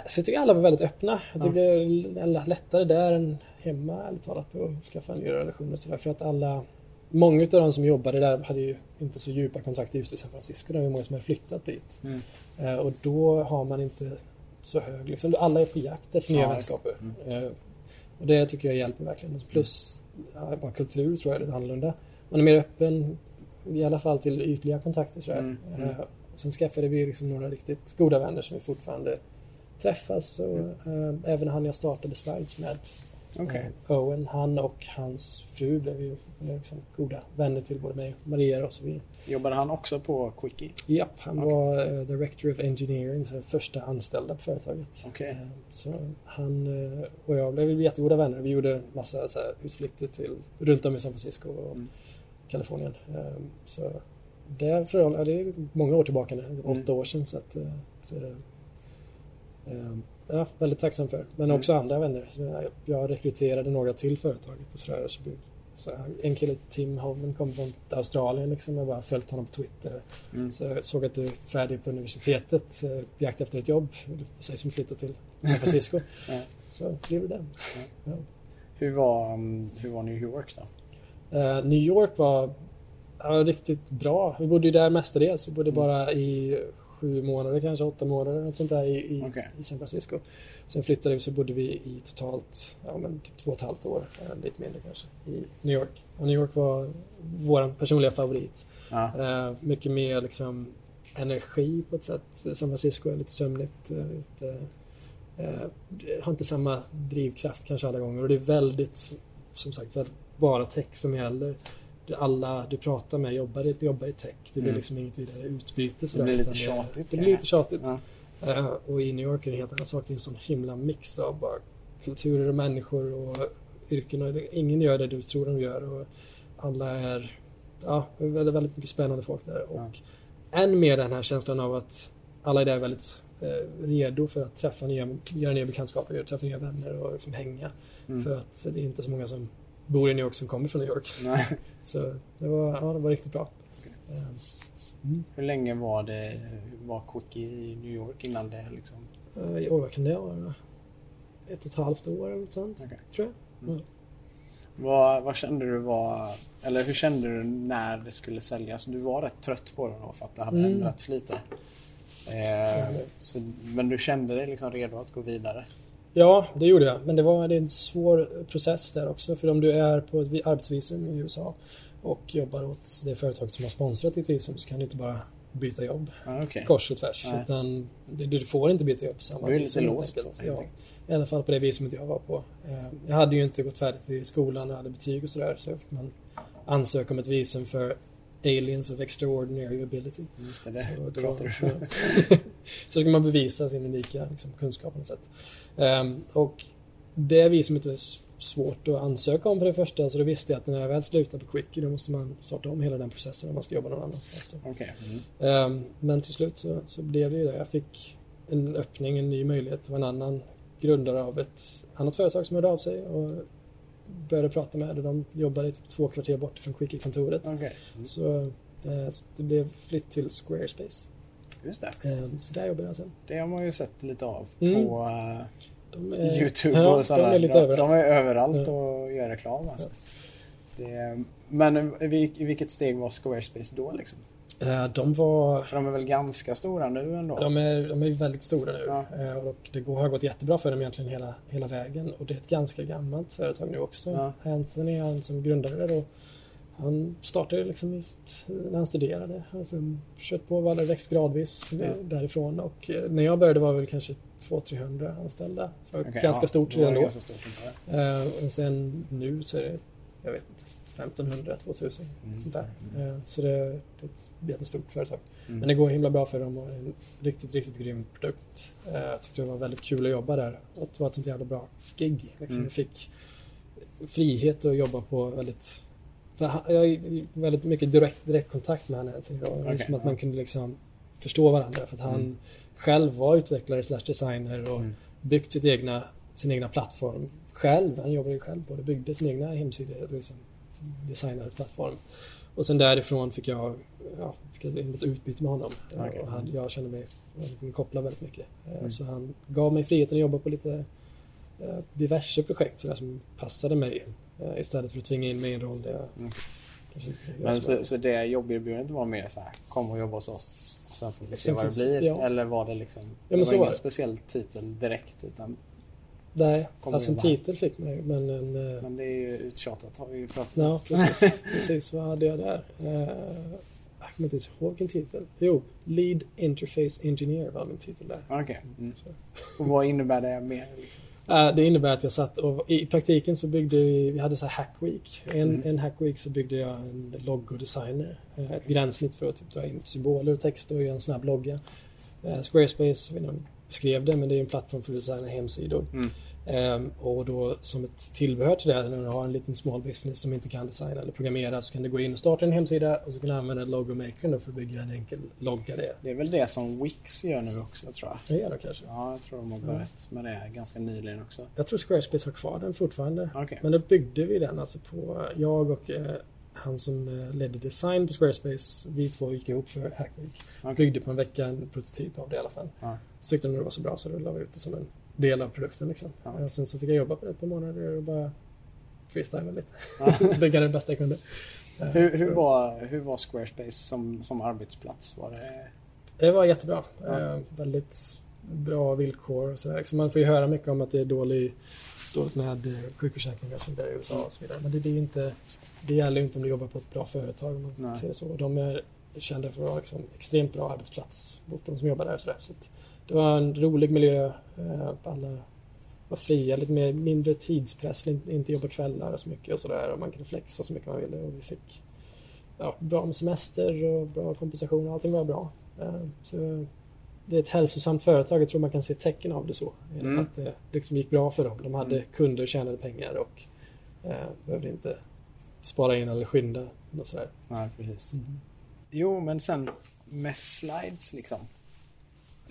så jag tycker alla var väldigt öppna. Jag Ja. tycker det är lättare där än hemma ärligt talat att skaffa en ny relation och sådär. För att alla Många av de som jobbade där hade ju inte så djupa kontakter just i San Francisco. Det var många som hade flyttat dit. Mm. Eh, och då har man inte så hög... Liksom, alla är på jakt efter nya Ja, vänskaper. Eh, och det tycker jag hjälper verkligen. Plus, ja, bara kultur tror jag är lite annorlunda. Man är mer öppen, i alla fall till ytliga kontakter. Sådär. Mm, mm. Eh, sen skaffade vi liksom några riktigt goda vänner som vi fortfarande träffas. Och, Mm. även han jag startade Slides med, Okej. eh, Owen, han och hans fru blev ju eh, liksom goda vänner till både mig och Maria. Och så vidare. Jobbade han också på Quickie? Japp, han Okej. var eh, Director of Engineering, så första anställda på företaget. Okej. Eh, Så han eh, och jag blev jättegoda vänner. Vi gjorde massa så här, utflykter till, runt om i San Francisco och Mm. Kalifornien. Så det, för, ja, det är många år tillbaka nu, åtta Mm. år sedan. Så att, så, ja, väldigt tacksam för. Men Mm. också andra vänner. Jag, jag rekryterade några till företaget och sådär. Så, så en kille, Tim Hoven, kom från Australien. Liksom. Jag bara följt honom på Twitter. Mm. Så jag såg att du är färdig på universitetet, eh, på jakt efter ett jobb. Det sägs som flyttat till San Francisco. (laughs) Ja. Så blev det den. Hur, var, um, hur var New York då? Eh, New York var ja, riktigt bra. Vi bodde ju där mestadels. Vi bodde Mm. bara i sju månader, kanske åtta månader, något sånt där i, i, Okej. i San Francisco. Sen flyttade vi så bodde vi i totalt ja, men typ två och ett halvt år, eh, lite mindre kanske, i New York. Och New York var vår personliga favorit. Ja. Eh, mycket mer liksom energi på ett sätt. San Francisco är lite sömnigt. eh, Lite, eh, har inte samma drivkraft kanske alla gånger och det är väldigt, som sagt, väldigt bara tech som gäller. Det- Alla du pratar med jobbar, i- jobbar i tech. Det blir Mm. liksom inget vidare utbyte. Det sådär, blir lite tjatigt, Det kan blir lite tjatigt. Ja. Eh, och i New York är det helt annan sak. Det är en sån himla mix av bara kulturer och människor och yrken. Och det- ingen gör det du tror de gör. Och alla är ja, det väldigt, väldigt mycket spännande folk där. Och än mer den här känslan av att alla är där väldigt eh, redo för att träffa nya, göra nya bekantskaper, träffa nya vänner och liksom hänga. Mm. För att det är inte så många som bor i New York som kommer från New York. Nej. (laughs) Så det var, ja, det var riktigt bra. Eh, Hur länge var det var Quickie i New York innan det liksom? Eh, oj, vad kan det vara? ett och ett halvt år eller något sånt. Okej. Tror jag. Mm. Vad, vad kände du var, eller hur kände du när det skulle säljas? Du var rätt trött på det då för att det hade Mm. ändrats lite. Eh, så, men du kände dig liksom redo att gå vidare? Ja, det gjorde jag. Men det var det är en svår process där också. För om du är på ett vi- arbetsvisum i USA och jobbar åt det företaget som har sponsrat ditt visum så kan du inte bara byta jobb Ja, okej. kors och tvärs. Nej. utan du, du får inte byta jobb samma Du är lite låst Ja. I alla fall på det visumet jag var på. Eh, Jag hade ju inte gått färdigt i skolan, jag hade betyg och sådär. Så fick man ansöka om ett visum för Aliens of Extraordinary Ability. Just det, det Så pratar du (laughs) så, ska man bevisa sin unika liksom, kunskap på något sätt. Ehm, och det visumet är svårt att ansöka om för det första, så då visste jag att när jag väl slutar på Quickie då måste man starta om hela den processen om man ska jobba någon annanstans. Okej. Mm. Ehm, men till slut så, så blev det ju det. Jag fick en öppning, en ny möjlighet. Det var en annan grundare av ett annat företag som hörde av sig och började prata med. De jobbade typ två kvarter bort från Quickie-kontoret. Okej. Mm. Så, eh, så det blev flytt till Squarespace. Just det. Ehm, så där jobbade jag sen. Det har man ju sett lite av Mm. på eh, De är, Youtube ja, och sådär. De är lite de, överallt. de är överallt Ja. och gör reklam alltså. Det, men i vilket steg var Squarespace då liksom? Eh, de var... För de är väl ganska stora nu ändå? De är, de är väldigt stora nu Ja. Eh, och det går, har gått jättebra för dem egentligen hela, hela vägen och det är ett ganska gammalt företag nu också. Ja. Anthony, han som grundade det då, han startade liksom när han studerade. Sen kört på och hade växt gradvis Ja. därifrån och eh, när jag började var det väl kanske 200-300 anställda. Så det var Okej, ganska ja, stort redan det då. ganska stort och sen nu så är det, jag vet inte, 1500, 2000. Mm. Sånt där. Eh, så det, det är ett jättestort företag. Mm. Men det går himla bra för dem och är en riktigt, riktigt grym produkt. Eh, Jag tyckte det var väldigt kul att jobba där. Och det var ett sånt jävla bra gig. Liksom. Mm. Jag fick frihet att jobba på väldigt... Jag har väldigt mycket direkt, direkt kontakt med honom. Anthony då. Det var Okej, som att man kunde liksom förstå varandra. För att han Mm. själv var utvecklare slash designer och Mm. byggt sitt egna, sin egna plattform själv. Han jobbade ju själv på det. Byggde sin egna hemsida liksom designade plattform. Och sen därifrån fick jag, ja, fick jag ett utbyte med honom. Okej. Och han, jag kände mig kopplad väldigt mycket. Mm. Så han gav mig friheten att jobba på lite eh, diverse projekt sådär, som passade mig. eh, Istället för att tvinga in mig i en roll där jag Mm. Men så så, det jobberbjudandet var mer så här, kom och jobba hos oss och sen får vi se vad det blir. ja. Eller var det liksom, men det så var var ingen det. speciell titel direkt utan Nej, kom alltså en titel fick mig men en... eh, men det är ju uttjatat har vi ju pratat om. Ja, precis. (laughs) precis. Vad hade jag där? Eh, jag kommer inte ens ihåg vilken titel. Jo, Lead Interface Engineer var min titel där. Okej. Mm. Så. Och vad innebär det mer? Liksom? Eh, det innebär att jag satt och i praktiken så byggde vi, vi hade så här hack week. En, Mm. en hack week så byggde jag en logodesigner. Ett gränssnitt för att typ dra in symboler och texter och göra en snabb logga. Eh, Squarespace, beskrev det, men det är en plattform för att designa hemsidor. Mm. Ehm, och då som ett tillbehör till det, när du har en liten small business som inte kan designa eller programmera så kan du gå in och starta en hemsida och så kan du använda logomakern för att bygga en enkel logga det. Det är väl det som Wix gör nu också tror jag. Det är det kanske. Ja, jag tror de har börjat med det ganska nyligen också. Jag tror Squarespace har kvar den fortfarande. Okej. Men då byggde vi den alltså på, jag och eh, han som eh, ledde design på Squarespace, vi två gick ihop för Hack Week. Okej. Byggde på en vecka en prototyp av det i alla fall. Ja. Så tyckte de det var så bra så då la vi ut det som en del av produkten liksom. Ja. Eh, Sen så fick jag jobba på det ett par månader och bara freestyla lite. Ja. (laughs) Bygga det bästa jag kunde. Eh, Hur, så- hur, var, hur var Squarespace som, som arbetsplats? Var det... Det var jättebra. Ja. Eh, väldigt bra villkor och. Så man får ju höra mycket om att det är dålig, dåligt med sjukförsäkringar och så vidare i USA och så vidare. Men det, det, är inte, det gäller ju inte om du jobbar på ett bra företag om man säger det så. De är kända för att vara liksom extremt bra arbetsplats mot de som jobbar där och sådär. Så att det var en rolig miljö. eh, Alla var fria, lite mer, mindre tidspress, inte jobba kvällar så mycket och sådär. Och man kunde flexa så mycket man ville och vi fick ja, bra med semester och bra kompensation. Allting var bra. Eh, Så det är ett hälsosamt företag. Jag tror man kan se tecken av det så. Mm. Att det liksom gick bra för dem. De hade Mm. kunder och tjänade pengar och eh, behövde inte spara in eller skynda. Och sådär. Nej, precis. Jo, men sen med slides liksom.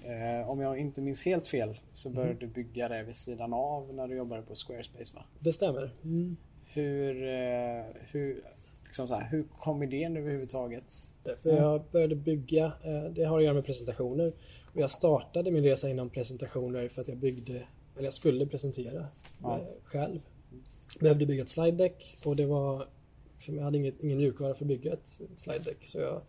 Eh, om jag inte minns helt fel så började du bygga det vid sidan av när du jobbade på Squarespace va? Det stämmer. Mm. Hur, eh, hur, liksom så här, hur kom idén överhuvudtaget? För jag började bygga, eh, det har att göra med presentationer. Och jag startade min resa inom presentationer för att jag byggde eller jag skulle presentera Ja. eh, själv. Behövde bygga ett slide deck och det var, liksom, jag hade inget, ingen mjukvara för att bygga ett slide deck. Så jag,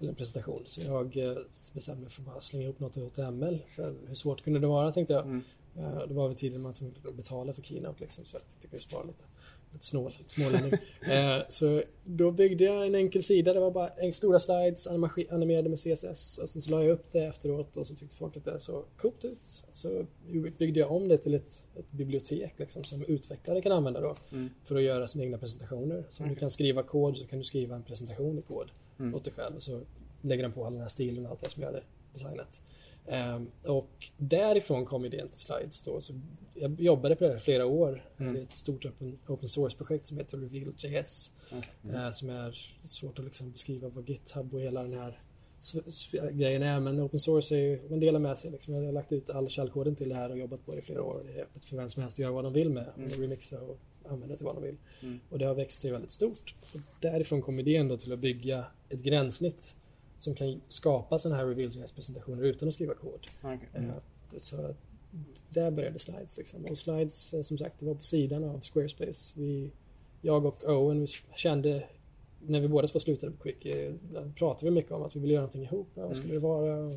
eller en presentation. Så jag eh, bestämde mig för att bara slänga ihop något i HTML. För hur svårt kunde det vara tänkte jag. Mm. Eh, Det var vid tiden man var att betala för Keynote liksom, så jag tänkte jag kunde spara lite. Lite snål, lite smålänning. (laughs) eh, så då byggde jag en enkel sida. Det var bara stora slides animerade med CSS. Och sen så la jag upp det efteråt och så tyckte folk att det såg coolt ut. Så byggde jag om det till ett, ett bibliotek liksom, som utvecklare kan använda då. Mm. För att göra sina egna presentationer. Så om du Okej. kan skriva kod så kan du skriva en presentation i kod Mm. åt dig själv. Och så lägger den på all den här stilen och allt det som jag hade designat. Ehm, och därifrån kom idén till Slides då. Så jag jobbade på det här flera år. Mm. Det är ett stort open, open source-projekt som heter Reveal.js. Okej. eh, som är svårt att liksom beskriva vad GitHub och hela den här grejen är. Men open source är ju, man delar med sig. Liksom. Jag har lagt ut all källkoden till det här och jobbat på det i flera år. Det är öppet för vem som helst att göra vad de vill med. Mm. Och remixa och använda till vad de vill. Mm. Och det har växt sig väldigt stort. Och därifrån kom idén då till att bygga ett gränssnitt som kan skapa sådana här Reveal.js-presentationer utan att skriva kod. Okej. Eh, Så där började Slides liksom. Och Slides, eh, som sagt, det var på sidan av Squarespace. Vi, jag och Owen, vi kände, när vi båda två slutade på Quick, pratade vi mycket om att vi ville göra någonting ihop. Vad skulle det vara?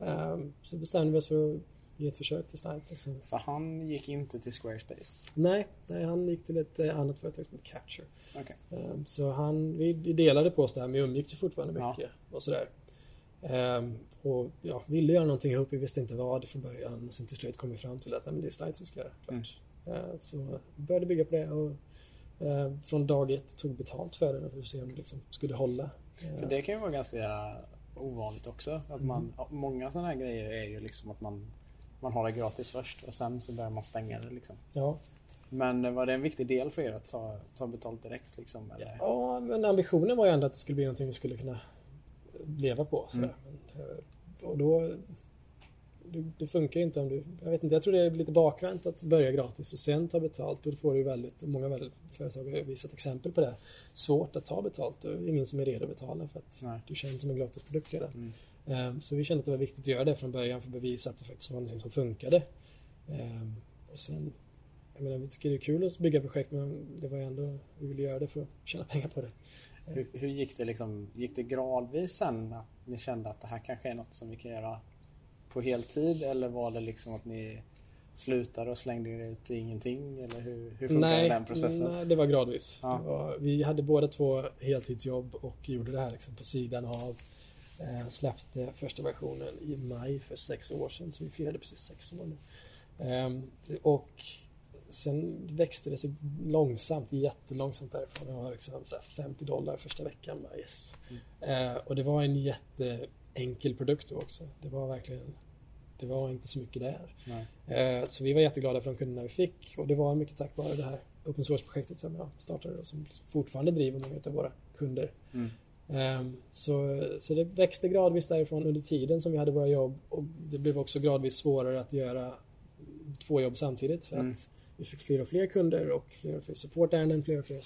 Ehm, så bestämde vi oss för att ge ett försök till Slides. Liksom. För han gick inte till Squarespace. Nej, nej, han gick till ett eh, annat företag som heter Capture. Okej. Ehm, Så han, vi delade på oss där, men vi umgicks ju fortfarande Ja. mycket och sådär. Ehm, och ja, ville göra någonting ihop, vi visste inte vad från början. Och sen till slut kom vi fram till att nej, men det är slides vi ska göra. Klart. Ehm, så vi började bygga på det och eh, från dag ett tog betalt för det för att se om det liksom skulle hålla. För det kan ju vara ganska ovanligt också. Att man, Många sådana här grejer är ju liksom att man, man har det gratis först och sen så börjar man stänga det liksom. Ja. Men var det en viktig del för er att ta, ta betalt direkt liksom? Eller? ja, men ambitionen var ju ändå att det skulle bli någonting vi skulle kunna leva på. Sådär. Mm. Eh, och då det, det funkar ju inte om du... Jag vet inte, jag tror det är lite bakvänt att börja gratis och sen ta betalt. Och då får du väldigt, många väldigt, företag har visat exempel på det. Svårt att ta betalt och ingen som är redo att betala för att Nej. du känns som en gratisprodukt redan. Mm. Ehm, Så vi kände att det var viktigt att göra det från början för att bevisa att det faktiskt var något som funkade. Ehm, Och sen, jag menar, vi tycker det är kul att bygga projekt men det var ändå, vi ville göra det för att tjäna pengar på det. Hur, hur gick det liksom? Gick det gradvis sen att ni kände att det här kanske är något som vi kan göra på heltid? Eller var det liksom att ni slutade och slängde er ut i ingenting? Eller hur, hur funkar den processen? Nej, det var gradvis. Ja. Det var, vi hade båda två heltidsjobb och gjorde det här liksom på sidan av. Eh, släppte första versionen i maj för sex år sedan, så vi firade precis sex år nu. Ehm, och sen växte det sig långsamt, jättelångsamt därifrån. Det var liksom så här 50 dollar första veckan. Bara yes. Eh, och det var en jätteenkel produkt också. Det var verkligen, det var inte så mycket där. Eh, Så vi var jätteglada för de kunderna vi fick och det var mycket tack vare det här open source-projektet som jag startade och som fortfarande driver många av våra kunder. Mm. Ehm, Så, så det växte gradvis därifrån under tiden som vi hade våra jobb och det blev också gradvis svårare att göra två jobb samtidigt för Mm. att vi fick fler och fler kunder och fler och fler supportärenden, fler och fler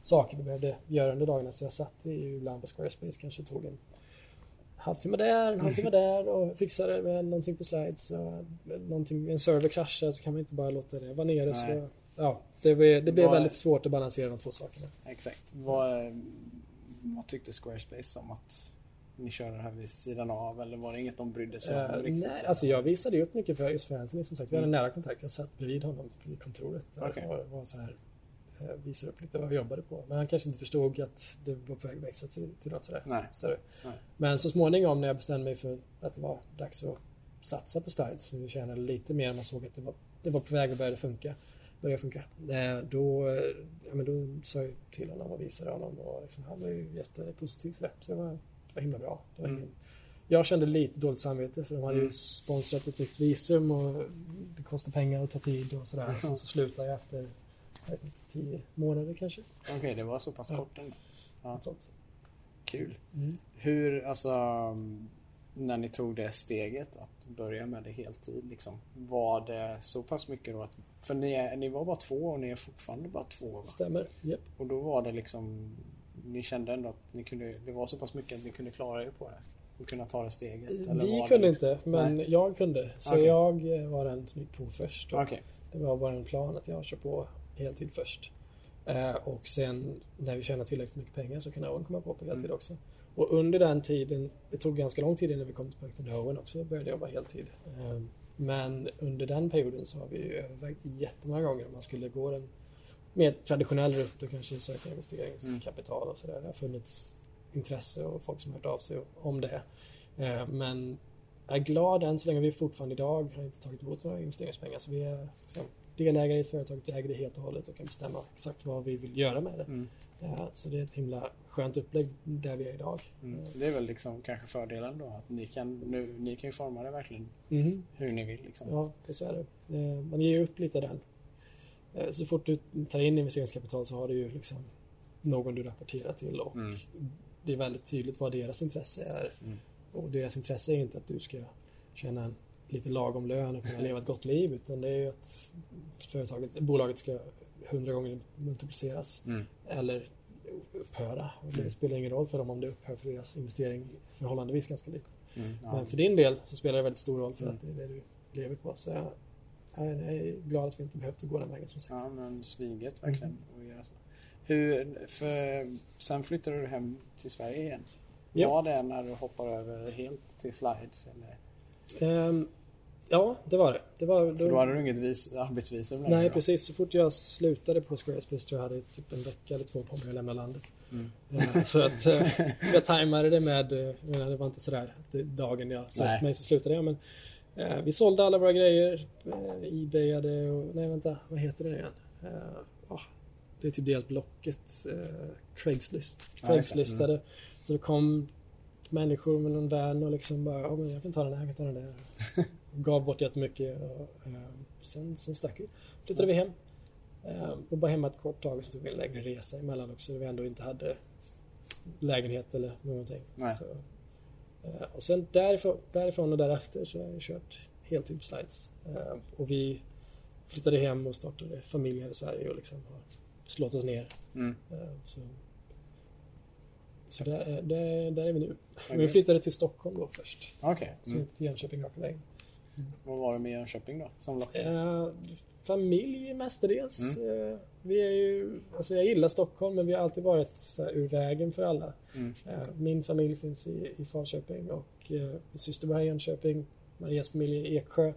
saker vi behövde göra under dagarna. Så jag satt ibland på Squarespace, kanske tog en halvtimme där, en halvtimme där och fixade med någonting på slides. Och någonting, en server kraschar så kan man inte bara låta det vara nere. Nej. Så, ja, det, blev- det blev väldigt svårt att balansera de två sakerna. Exakt. Vad, vad tyckte Squarespace om att ni körde det här vid sidan av? Eller var det inget de brydde sig om Eh, riktigt? nej, alltså jag visade ju upp mycket för just för Anthony som sagt. Vi hade en nära kontakt. Jag satt bredvid honom i kontoret Mm. Okej. och var så här, eh, visade upp lite vad vi jobbade på. Men han kanske inte förstod att det var på väg att växa till, till något sådär Nej. större. Nej. Men så småningom när jag bestämde mig för att det var dags att satsa på slides, när vi tjänade lite mer, man såg att det var, det var på väg att börja funka. Börja funka. Eh, Då, eh, ja, men då sa jag till honom och visade honom och liksom, han var ju jättepositiv till det. Så det var, det var himla bra. Var Mm. ingen, jag kände lite dåligt samvete för de hade ju Mm. sponsrat ett nytt visum och det kostar pengar och tar tid och sådär. Sen så slutade jag efter jag inte, tio månader kanske. Okej, det var så pass Ja. kort ändå. Ja. Sånt. Kul. Mm. Hur, alltså, när ni tog det steget att börja med det heltid, liksom, var det så pass mycket då att, för ni, är, ni var bara två och ni är fortfarande bara två va? Stämmer. Japp. Och då var det liksom, ni kände ändå att ni kunde, det var så pass mycket att ni kunde klara er på det? att kunna ta det steget? Eller Vi kunde liksom- inte, men Nej. jag kunde. Så Okej. jag eh, var den som gick på först. Och Okej. Det var bara en plan att jag kör på heltid först. Eh, och sen när vi tjänar tillräckligt mycket pengar så kan Owen komma på på heltid Mm. också. Och under den tiden, det tog ganska lång tid innan vi kom till punkten där Owen också började jobba heltid. Ehm, men under den perioden så har vi ju övervägt jättemånga gånger om man skulle gå den mer traditionell rutt och kanske söka investeringskapital och sådär. Det har funnits intresse och folk som har hört av sig om det. Ehm, men jag är glad än så länge vi fortfarande idag har inte tagit emot några investeringspengar. Så vi är liksom, delägare i ett företag, vi äger det helt och hållet och kan bestämma exakt vad vi vill göra med det. Mm. Eh, Så det är ett himla skönt upplägg där vi är idag. Mm. Det är väl liksom kanske fördelen då att ni kan, nu, ni kan forma det verkligen Mhm. hur ni vill. Liksom. Ja, det så är det. Eh, Man ger upp lite den. Eh, Så fort du tar in investeringskapital så har du ju liksom någon du rapporterar till och Mm. det är väldigt tydligt vad deras intresse är. Mm. Och deras intresse är inte att du ska tjäna en lite lagom lön och kunna leva ett gott liv utan det är ju att företaget, bolaget ska hundra gånger multipliceras Mm. eller upphöra. Och det Mm. spelar ingen roll för dem om det upphör för deras investering förhållandevis ganska lite. Mm. Ja. Men för din del så spelar det väldigt stor roll för Mm. att det är det du lever på. Så jag, jag är glad att vi inte behövde gå den vägen som sagt. ja, men sviget verkligen. att göra så. Hur, för, sen flyttade du hem till Sverige igen. Ja. Var det när du hoppar över helt till slides? Eller? Ehm, ja, det var det. det var, För då hade du inget vis, arbetsvisum längre, Nej, va? precis. Så fort jag slutade på Squarespace tror jag hade typ en vecka eller två på mig att lämna landet. Mm. Eh, Så att eh, (laughs) jag tajmade det med, eh, jag menar, det var inte sådär dagen jag upp mig så slutade jag. Men eh, vi sålde alla våra grejer, eh, ebayade och, nej vänta, vad heter det nu igen? Eh, ah, det är typ deras Blocket, eh, Craigslist. Ja. Craigslistade. Så det kom människor med någon van och liksom bara, ja men jag kan ta den här, jag kan ta den där. (laughs) Gav bort jättemycket och eh, sen, sen stack vi. Flyttade vi hem. Eh, och bara hemma ett kort tag och så tog vi en längre resa emellan också. Vi ändå inte hade lägenhet eller någonting. Så, eh, och sen därifrån, därifrån och därefter så har jag kört heltid på slides. Och vi flyttade hem och startade familj här i Sverige och liksom har slått oss ner. Mm. Så så där, är- där, där är vi nu. Okej. Vi flyttade till Stockholm då först. Så Mm. inte till Jönköping raka vägen. Vad var det med Jönköping då? Lockade? Eh, familj mestadels. Mm. Eh, vi är ju, alltså jag gillar Stockholm men vi har alltid varit så här, ur vägen för alla. Mm. Eh, min familj finns i, i Falköping och eh, min syster bor här i Jönköping. Marias familj är i Eksjö.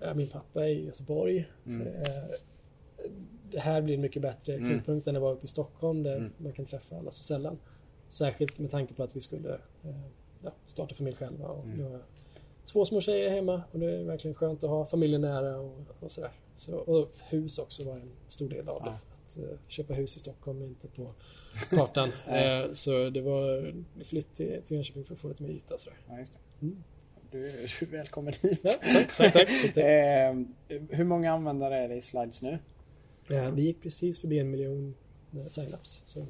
Eh, min pappa är i Göteborg. Mm. Så det, är, det här blir en mycket bättre Mm. knutpunkt än att vara uppe i Stockholm där Mm. man kan träffa alla så sällan. Särskilt med tanke på att vi skulle eh, ja, starta familj själva. Och Mm. har två små tjejer hemma och det är verkligen skönt att ha familjen nära och, och sådär. Så, och hus också var en stor del av det. Ja. Att eh, köpa hus i Stockholm är inte på kartan. (laughs) Eh, så det var flytt till, till Jönköping för att få lite mer yta och sådär. Ja, just det. Mm. Du, du är välkommen hit. Ja, tack, tack, tack. (laughs) Eh, hur många användare är det i slides nu? Vi gick precis förbi en miljon sign-ups. Så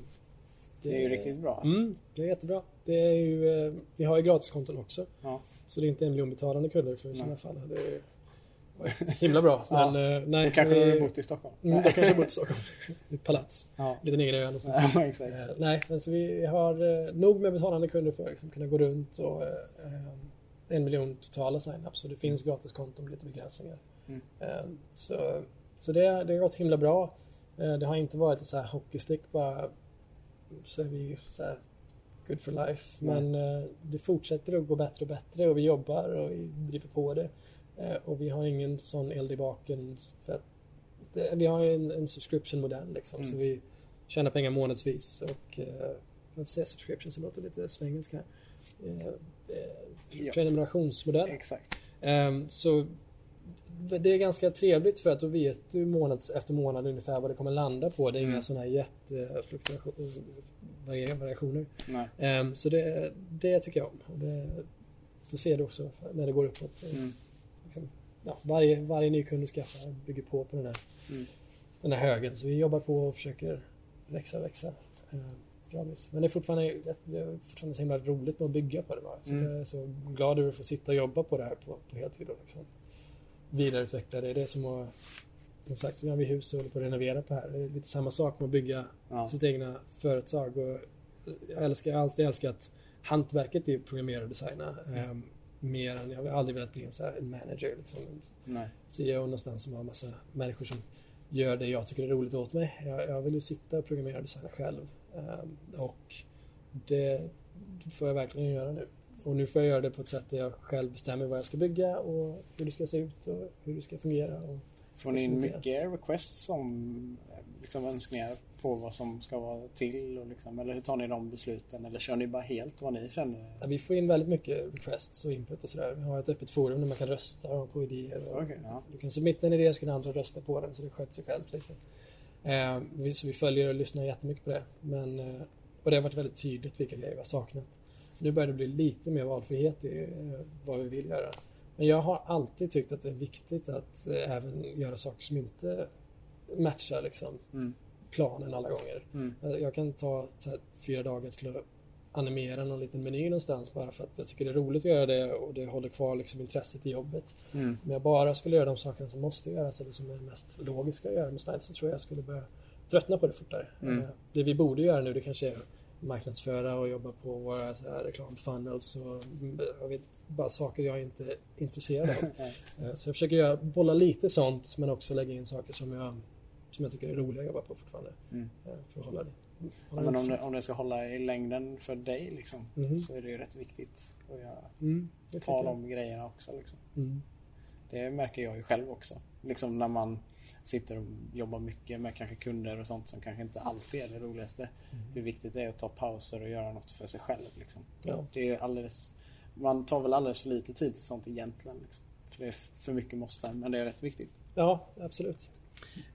Det är ju riktigt bra. Alltså. Mm, det är jättebra. Det är ju, vi har ju gratiskonton också. Ja. Så det är inte en miljon betalande kunder för i sådana fall. Det är (laughs) himla bra. Ja. Men, eh, nej, Då kanske du har bott i Stockholm? Mm, då kanske jag bott i Stockholm. (laughs) Ett palats. Ja. Liten egen ö någonstans. ja, (laughs) exakt. Eh, nej, men så vi har eh, nog med betalande kunder för att liksom kunna gå runt och eh, eh, en miljon totala sign-ups. Så det finns gratiskonton med lite begränsningar. Mm. Eh, så så det, det har gått himla bra. Eh, det har inte varit så här hockeystick bara så är vi så här good for life. Men eh, det fortsätter att gå bättre och bättre och vi jobbar och vi driver på det. Eh, och vi har ingen sån eld i baken för att det, vi har ju en, en subscription-modell liksom. Mm. Så vi tjänar pengar månadsvis och eh, jag säga subscription så låter lite svengelska här. Eh, eh, Ja. prenumerationsmodell. Exakt. Ehm, så det är ganska trevligt för att då vet du månads efter månad ungefär vad det kommer landa på. Det är inga Mm. sådana här jättefluktuationer. Nej. Ehm, så det, det tycker jag om. Det, då ser du också när det går uppåt. Mm. Liksom, ja, varje, varje ny kund du skaffar bygger på på den här, Mm. den här högen. Så vi jobbar på och försöker växa och växa. Eh, gradvis. Men det är fortfarande, det är fortfarande så himla roligt med att bygga på det. Bara. Så Mm. Jag är så glad över att få sitta och jobba på det här på, på heltid. Liksom vidareutveckla det. Det är som att som sagt, nu har vi hus och håller på att renovera på här. Det är lite samma sak med att bygga Ja. sitt egna företag. Och jag älskar, jag alltid älskat hantverket är att programmera och designa. Eh, mer än, jag har aldrig velat bli en, så här, en manager, liksom, en Nej. CEO någonstans som har massa människor som gör det jag tycker är roligt åt mig. Jag, jag vill ju sitta och programmera och designa själv. Eh, och det får jag verkligen göra nu. Och nu får jag göra det på ett sätt där jag själv bestämmer vad jag ska bygga och hur det ska se ut och hur det ska fungera. Och Får ni in mycket requests om liksom, önskningar på vad som ska vara till? Och liksom, eller hur tar ni de besluten? Eller kör ni bara helt vad ni känner? Ja, vi får in väldigt mycket requests och input och sådär. Vi har ett öppet forum där man kan rösta på idéer. Och Okay, ja. Du kan submitta en idé så kan andra rösta på den så det sköter sig själv lite. Eh, vi, så vi följer och lyssnar jättemycket på det. Men, eh, och det har varit väldigt tydligt vilka grejer vi har saknat. Nu börjar det bli lite mer valfrihet i eh, vad vi vill göra. Men jag har alltid tyckt att det är viktigt att eh, även göra saker som inte matchar liksom, Mm. planen alla gånger. Mm. Jag jag kan ta här, fyra dagar till att animera någon liten meny någonstans bara för att jag tycker det är roligt att göra det och det håller kvar liksom intresset i jobbet. Mm. Om jag bara skulle göra de sakerna som måste göras eller som är mest logiska att göra med slides så tror jag jag skulle börja tröttna på det fortare. Mm. Eh, Det vi borde göra nu det kanske är marknadsföra och jobba på våra så här reklamfunnels och mm, jag vet, bara saker jag inte är intresserad av. (laughs) Eh, Så jag försöker göra, bolla lite sånt men också lägga in saker som jag, som jag tycker är roliga att jobba på fortfarande. Mm. eh, För att hålla det. Ja, hålla men om, det, om det ska hålla i längden för dig liksom, Mhm. så är det ju rätt viktigt att göra, Mm, ta jag. de grejerna också. Liksom. Mm. Det märker jag ju själv också. Liksom när man sitter och jobbar mycket med kanske kunder och sånt som kanske inte alltid är det roligaste. Mm. Hur viktigt det är att ta pauser och göra något för sig själv. Liksom. Ja. Det är alldeles, man tar väl alldeles för lite tid till sånt egentligen. Liksom. För det är för mycket måste, men det är rätt viktigt. ja, absolut.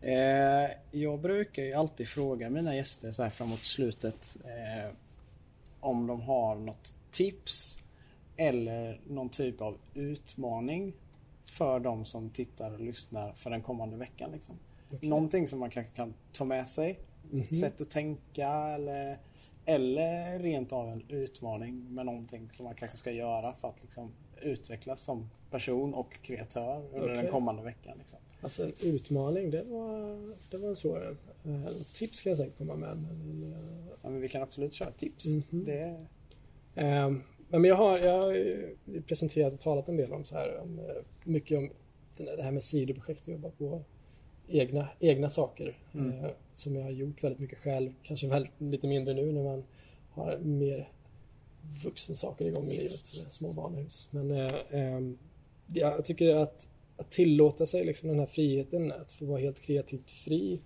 Eh, jag brukar ju alltid fråga mina gäster så här framåt slutet eh, om de har något tips eller någon typ av utmaning för de som tittar och lyssnar för den kommande veckan. Liksom. Okej. Någonting som man kanske kan ta med sig. Mhm. Sätt att tänka eller, eller rent av en utmaning med någonting som man kanske ska göra för att liksom, utvecklas som person och kreatör under den Okej. kommande veckan. Liksom. Alltså en utmaning, det var, det var en svår en. Eh, Tips kan jag säkert komma med. Men, eh, Ja, men vi kan absolut köra tips. Mhm. Det, Ehm, nej, men jag har, jag har presenterat och talat en del om så här, om, eh, mycket om det här med sidoprojekt och jobba på egna, egna saker Mm. eh, som jag har gjort väldigt mycket själv. Kanske väldigt, lite mindre nu när man har mer vuxen saker igång i livet, med små barnhus. Men eh, ehm, jag tycker att, att tillåta sig liksom den här friheten, att få vara helt kreativt fri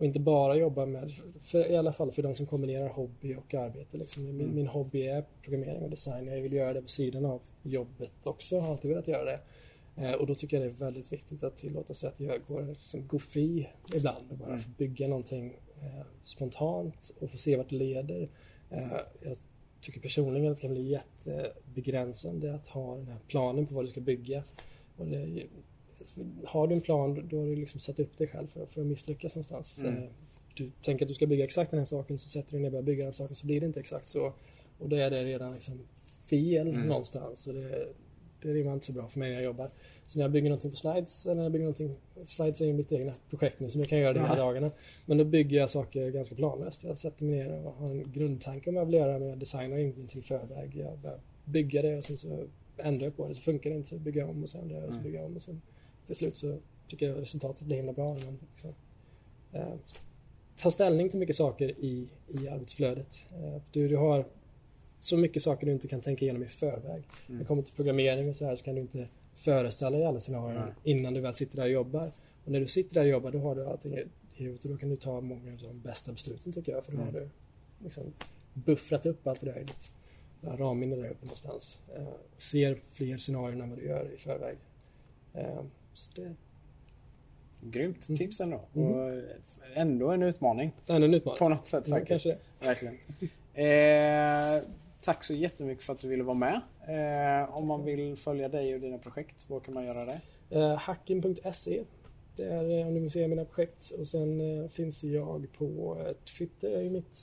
och inte bara jobba med, för, i alla fall för de som kombinerar hobby och arbete. Liksom. Min, Mm. min hobby är programmering och design. Jag vill göra det på sidan av jobbet också. Jag har alltid velat göra det. Eh, och då tycker jag det är väldigt viktigt att tillåta sig att jag går, liksom, gå fri ibland och bara Mm. bygga någonting eh, spontant och få se vart det leder. Eh, jag tycker personligen att det kan bli jättebegränsande att ha den här planen på vad du ska bygga. Och det, har du en plan då har du liksom satt upp dig själv för, för att misslyckas någonstans. Mm. Eh, Du tänker att du ska bygga exakt den här saken så sätter du dig ner och börjar bygga den saken så blir det inte exakt så. Och då är det redan liksom fel Mm. någonstans. Och det, det rimmar inte så bra för mig när jag jobbar. Så när jag bygger någonting på slides, eller när jag bygger någonting, slides är ju mitt egna projekt nu som jag kan göra det hela Ja. dagarna. Men då bygger jag saker ganska planlöst. Jag sätter mig ner och har en grundtanke om vad jag vill göra men jag designar ingenting i förväg. Jag börjar bygga det och sen så ändrar jag på det. Så funkar det inte så bygger jag om och så ändrar jag och så Mm. bygger jag om och så till slut så tycker jag resultatet blir himla bra. man liksom, eh, tar ställning till mycket saker i, i arbetsflödet. Eh, du, du har så mycket saker du inte kan tänka igenom i förväg. Mm. När det kommer till programmering och så här så kan du inte föreställa dig alla scenarier Nej. innan du väl sitter där och jobbar. Och när du sitter där och jobbar då har du allting i huvudet och då kan du ta många av de bästa besluten tycker jag. För då Mm. har du liksom buffrat upp allt det där i ditt ramminne där uppe någonstans. Eh, och ser fler scenarier än vad du gör i förväg. Eh, så det grymt Mm. tips ändå. Mm. Och ändå en utmaning är ännu en utmaning. på något sätt Ja, faktiskt. kanske det. Verkligen. Eh, tack så jättemycket för att du ville vara med. Eh, om man vill följa dig och dina projekt, var kan man göra det? Eh, Hacking.se Det är eh, om ni vill se mina projekt. Och sen eh, finns jag på eh, Twitter, är ju mitt,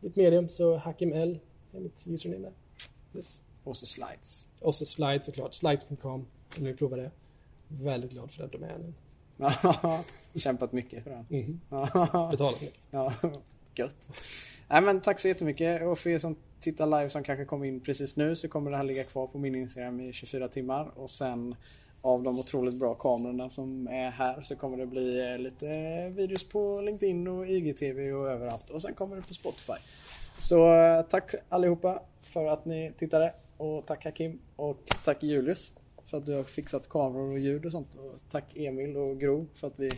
mitt medium. Så HackimL är mitt username där. Yes. Och så slides. Och så slides såklart. Slides.com om ni vill prova det. Väldigt glad för den domänen. (laughs) Kämpat mycket för den. Ja, (laughs) Betalat mycket. gött. Nej, men tack så jättemycket och för er som tittar live som kanske kom in precis nu så kommer det här ligga kvar på min Instagram i 24 timmar och sen av de otroligt bra kamerorna som är här så kommer det bli eh, lite videos på LinkedIn och IGTV och överallt och sen kommer det på Spotify. Så eh, tack allihopa för att ni tittade och tack Hakim och tack Julius för att du har fixat kameror och ljud och sånt och tack Emil och Gro för att vi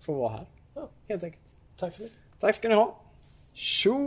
får vara här. Ja. Helt enkelt. Tack så mycket. Tack ska ni ha. Tjo!